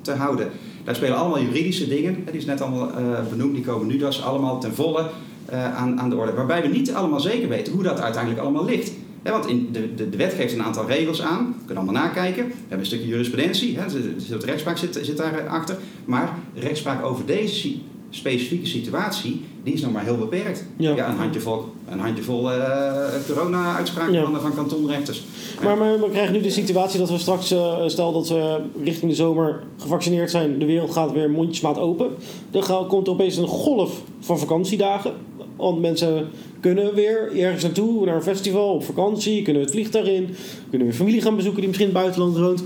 te houden. Daar spelen allemaal juridische dingen, die is net allemaal benoemd, die komen nu dus allemaal ten volle aan, aan de orde. Waarbij we niet allemaal zeker weten hoe dat uiteindelijk allemaal ligt. want in de, de, de, wet geeft een aantal regels aan. We kunnen allemaal nakijken. We hebben een stukje jurisprudentie. Hè, de, de rechtspraak zit, zit daarachter. Maar rechtspraak over deze specifieke situatie, die is nog maar heel beperkt. Ja. een handjevol, een handjevol uh, corona-uitspraken van, van kantonrechters. Maar, maar, we krijgen nu de situatie dat we straks, uh, stel dat we richting de zomer gevaccineerd zijn, de wereld gaat weer mondjesmaat open. Dan komt er opeens een golf van vakantiedagen. Want mensen kunnen weer ergens naartoe, naar een festival, op vakantie, kunnen het vliegtuig in, kunnen weer familie gaan bezoeken die misschien in het buitenland woont.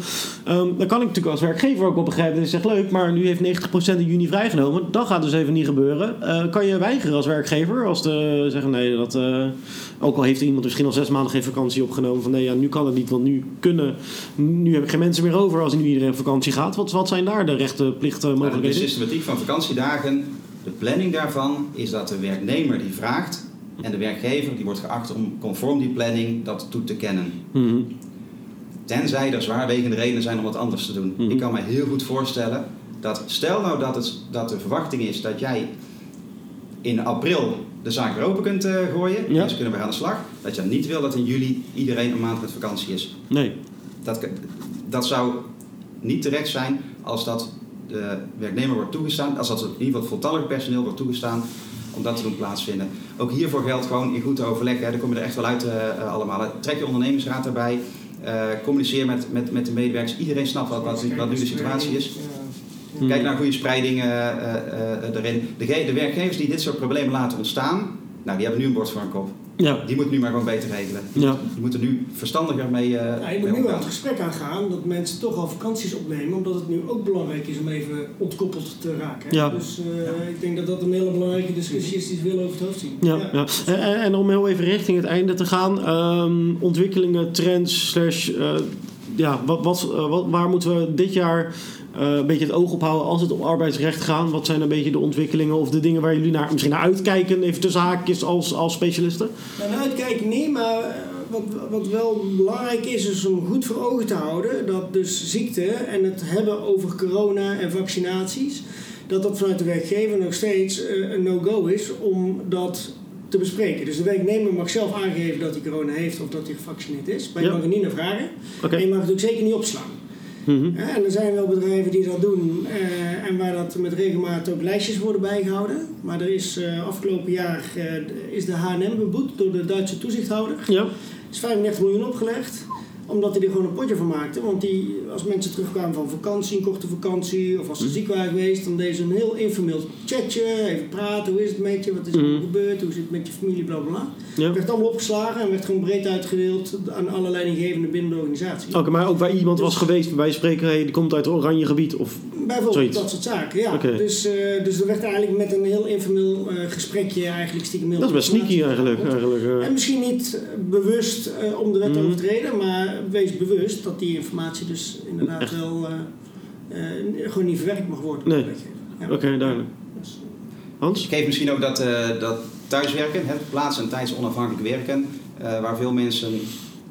Um, dan kan ik natuurlijk als werkgever ook wel begrijpen dat je zegt leuk, maar nu heeft 90% in juni vrijgenomen. Dat gaat dus even niet gebeuren. Uh, kan je weigeren als werkgever als te zeggen nee, dat, uh, ook al heeft iemand misschien al zes maanden geen vakantie opgenomen van nee, ja, nu kan het niet, want nu kunnen, nu heb ik geen mensen meer over als nu iedereen op vakantie gaat. Wat, wat zijn daar de rechten, plichten, mogelijkheden? De systematiek van vakantiedagen de planning daarvan is dat de werknemer die vraagt en de werkgever die wordt geacht om conform die planning dat toe te kennen. Mm Tenzij er zwaarwegende redenen zijn om wat anders te doen. Mhm. Ik kan me heel goed voorstellen dat, stel nou dat, het, dat de verwachting is dat jij in april de zaak weer open kunt eh, gooien. Ja. Mensen kunnen weer aan de slag. Dat je niet wil dat in juli iedereen een maand met vakantie is. Nee. Dat, dat zou niet terecht zijn als dat de werknemer wordt toegestaan, als dat in ieder geval het voltallig personeel wordt toegestaan om dat te doen plaatsvinden. Ook hiervoor geldt gewoon in goed overleg, hè, daar kom je er echt wel uit eh, eh, allemaal. Trek je ondernemingsraad erbij, eh, communiceer met, met, met de medewerkers. Iedereen snapt wat, wat, wat nu de situatie is. Kijk naar goede spreiding eh, erin. De, de werkgevers die dit soort problemen laten ontstaan, nou, die hebben nu een bord voor een kop. Ja. Die moeten nu maar gewoon beter regelen. Ja. Die moeten nu verstandiger mee, eh Ja, je mee moet nu omgaan. het gesprek aangaan dat mensen toch al vakanties opnemen, omdat het nu ook belangrijk is om even ontkoppeld te raken. Ja. Dus eh, ik denk dat dat een hele belangrijke discussie is die ze willen over het hoofd zien. Ja, ja. En, en- en om heel even richting het einde te gaan, ehm, ontwikkelingen, trends, slash, eh, ja, wat, wat, eh, wat, waar moeten we dit jaar eh, een beetje het oog op houden als het om arbeidsrecht gaat? Wat zijn een beetje de ontwikkelingen of de dingen waar jullie naar, misschien naar uitkijken, even tussen haakjes als, als specialisten? Naar uitkijken niet, maar eh, wat, wat wel belangrijk is, is om goed voor ogen te houden dat dus ziekte en het hebben over corona en vaccinaties, dat dat vanuit de werkgever nog steeds een no-go is om dat te bespreken. Dus de werknemer mag zelf aangeven dat hij corona heeft of dat hij gevaccineerd is, maar je Ja. mag er niet naar vragen. Oké. En je mag het ook zeker niet opslaan. Mhm. En er zijn wel bedrijven die dat doen eh, en waar dat met regelmaat ook lijstjes worden bijgehouden. Maar er is eh, afgelopen jaar eh, is de H&M beboet door de Duitse toezichthouder. Ja, Er is 35 miljoen opgelegd, omdat hij er gewoon een potje van maakte. Want die, als mensen terugkwamen van vakantie, een korte vakantie, of als ze ziek waren geweest, dan deden ze een heel informeel chatje, even praten, hoe is het met je, wat is er Mhm. gebeurd, hoe zit het met je familie, bla bla bla. ja. Het werd allemaal opgeslagen en werd gewoon breed uitgedeeld aan alle leidinggevenden binnen de organisatie. Oké, maar ook waar iemand was geweest, bij spreken, hey, die komt uit het oranje gebied. Of, Bijvoorbeeld Zoiets. dat soort zaken, ja. Dus, eh, dus er werd eigenlijk met een heel informeel eh, gesprekje eigenlijk stiekem heel dat is best veel sneaky eigenlijk. eigenlijk eh. En misschien niet bewust eh, om de wet te Mhm. overtreden, maar wees bewust dat die informatie dus inderdaad Echt. wel eh, eh, gewoon niet verwerkt mag worden. door Nee. Ja. Oké, duidelijk. Dus, Hans? Ik geef misschien ook dat, eh, dat thuiswerken, het plaats- en tijdsonafhankelijk werken, eh, waar veel mensen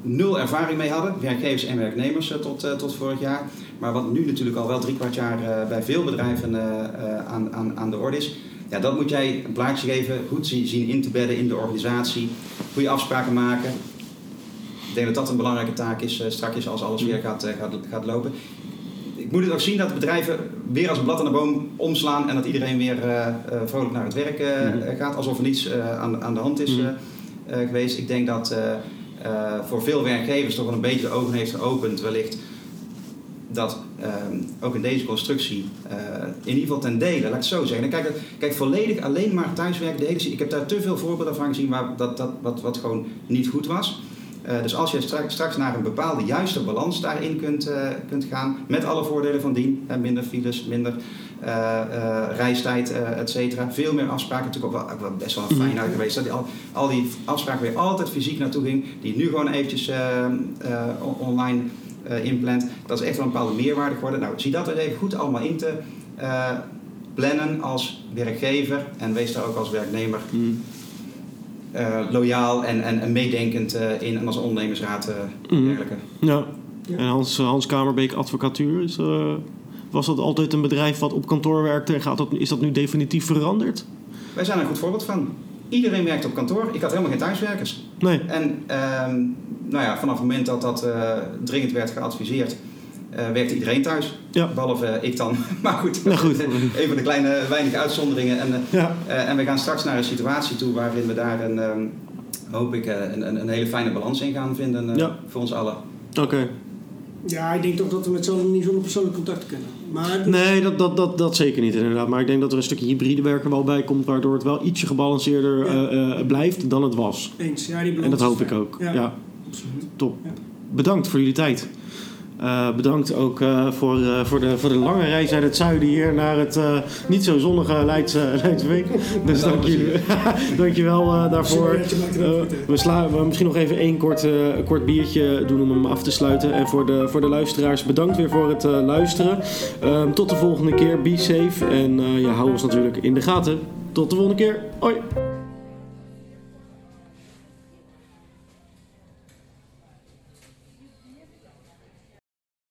nul ervaring mee hadden, werkgevers en werknemers tot, eh, tot vorig jaar. Maar wat nu natuurlijk al wel drie kwart jaar eh, bij veel bedrijven eh, eh, aan, aan, aan de orde is. Ja, dat moet jij een plaatje geven, goed zien, in te bedden in de organisatie, goede afspraken maken. Ik denk dat dat een belangrijke taak is straks als alles weer gaat, gaat, gaat lopen. Ik moet het ook zien dat bedrijven weer als een blad aan de boom omslaan en dat iedereen weer vrolijk naar het werk Mhm. gaat, alsof er niets aan, aan de hand is Mhm. geweest. Ik denk dat voor veel werkgevers toch wel een beetje de ogen heeft geopend, wellicht dat ehm, ook in deze constructie eh, in ieder geval ten dele, laat ik het zo zeggen. Kijk, kijk volledig alleen maar thuiswerken, de hele, ik heb daar te veel voorbeelden van gezien waar dat, dat, wat, wat gewoon niet goed was. Eh, dus als je straks, straks naar een bepaalde juiste balans daarin kunt, eh, kunt gaan, met alle voordelen van dien, hè, minder files, minder reistijd, et cetera. Veel meer afspraken, natuurlijk ook wel, best wel een fijn uit geweest. Dat die al, al die afspraken je altijd fysiek naartoe ging, die nu gewoon eventjes eh, eh, on- online eh, inplant. Dat is echt wel een bepaalde meerwaarde geworden. Nou, zie dat er even goed allemaal in te eh, plannen als werkgever en wees daar ook als werknemer Mm. eh, loyaal en, en, en meedenkend eh, in en als ondernemersraad eh Mhm. dergelijke. Ja. Ja. En Hans, Hans Kamerbeek Advocatuur, is, eh, was dat altijd een bedrijf wat op kantoor werkte? En gaat dat, is dat nu definitief veranderd? Wij zijn er een goed voorbeeld van. Iedereen werkt op kantoor. Ik had helemaal geen thuiswerkers. Nee. En ehm, nou ja, vanaf het moment dat dat eh, dringend werd geadviseerd, eh, werkte iedereen thuis. Ja. Behalve eh, ik dan. maar goed, Nou goed. even de kleine weinige uitzonderingen. En, Ja. en we gaan straks naar een situatie toe waarin we daar een, ehm, hoop ik, eh, een, een, een hele fijne balans in gaan vinden eh, Ja. voor ons allen. Oké. Ja, ik denk toch dat we met z'n allen niet zonder persoonlijk contact kunnen. Maar Nee, dat, dat, dat, dat zeker niet inderdaad. Maar ik denk dat er een stukje hybride werken wel bij komt, waardoor het wel ietsje gebalanceerder Ja. eh, eh, blijft dan het was. eens, ja, die balans En dat hoop ik ook. Ja, Ja, absoluut. top. Ja. Bedankt voor jullie tijd. Eh, bedankt ook eh, voor, eh, voor, de, voor de lange reis uit het zuiden hier naar het niet zo zonnige Leidse, Leidse Week. Dus dank jullie, dankjewel daarvoor. We slaan we misschien nog even één kort, kort biertje doen om hem af te sluiten. En voor de, voor de luisteraars, bedankt weer voor het luisteren. Um, tot de volgende keer. Be safe. En ja, hou ons natuurlijk in de gaten. Tot de volgende keer. Hoi.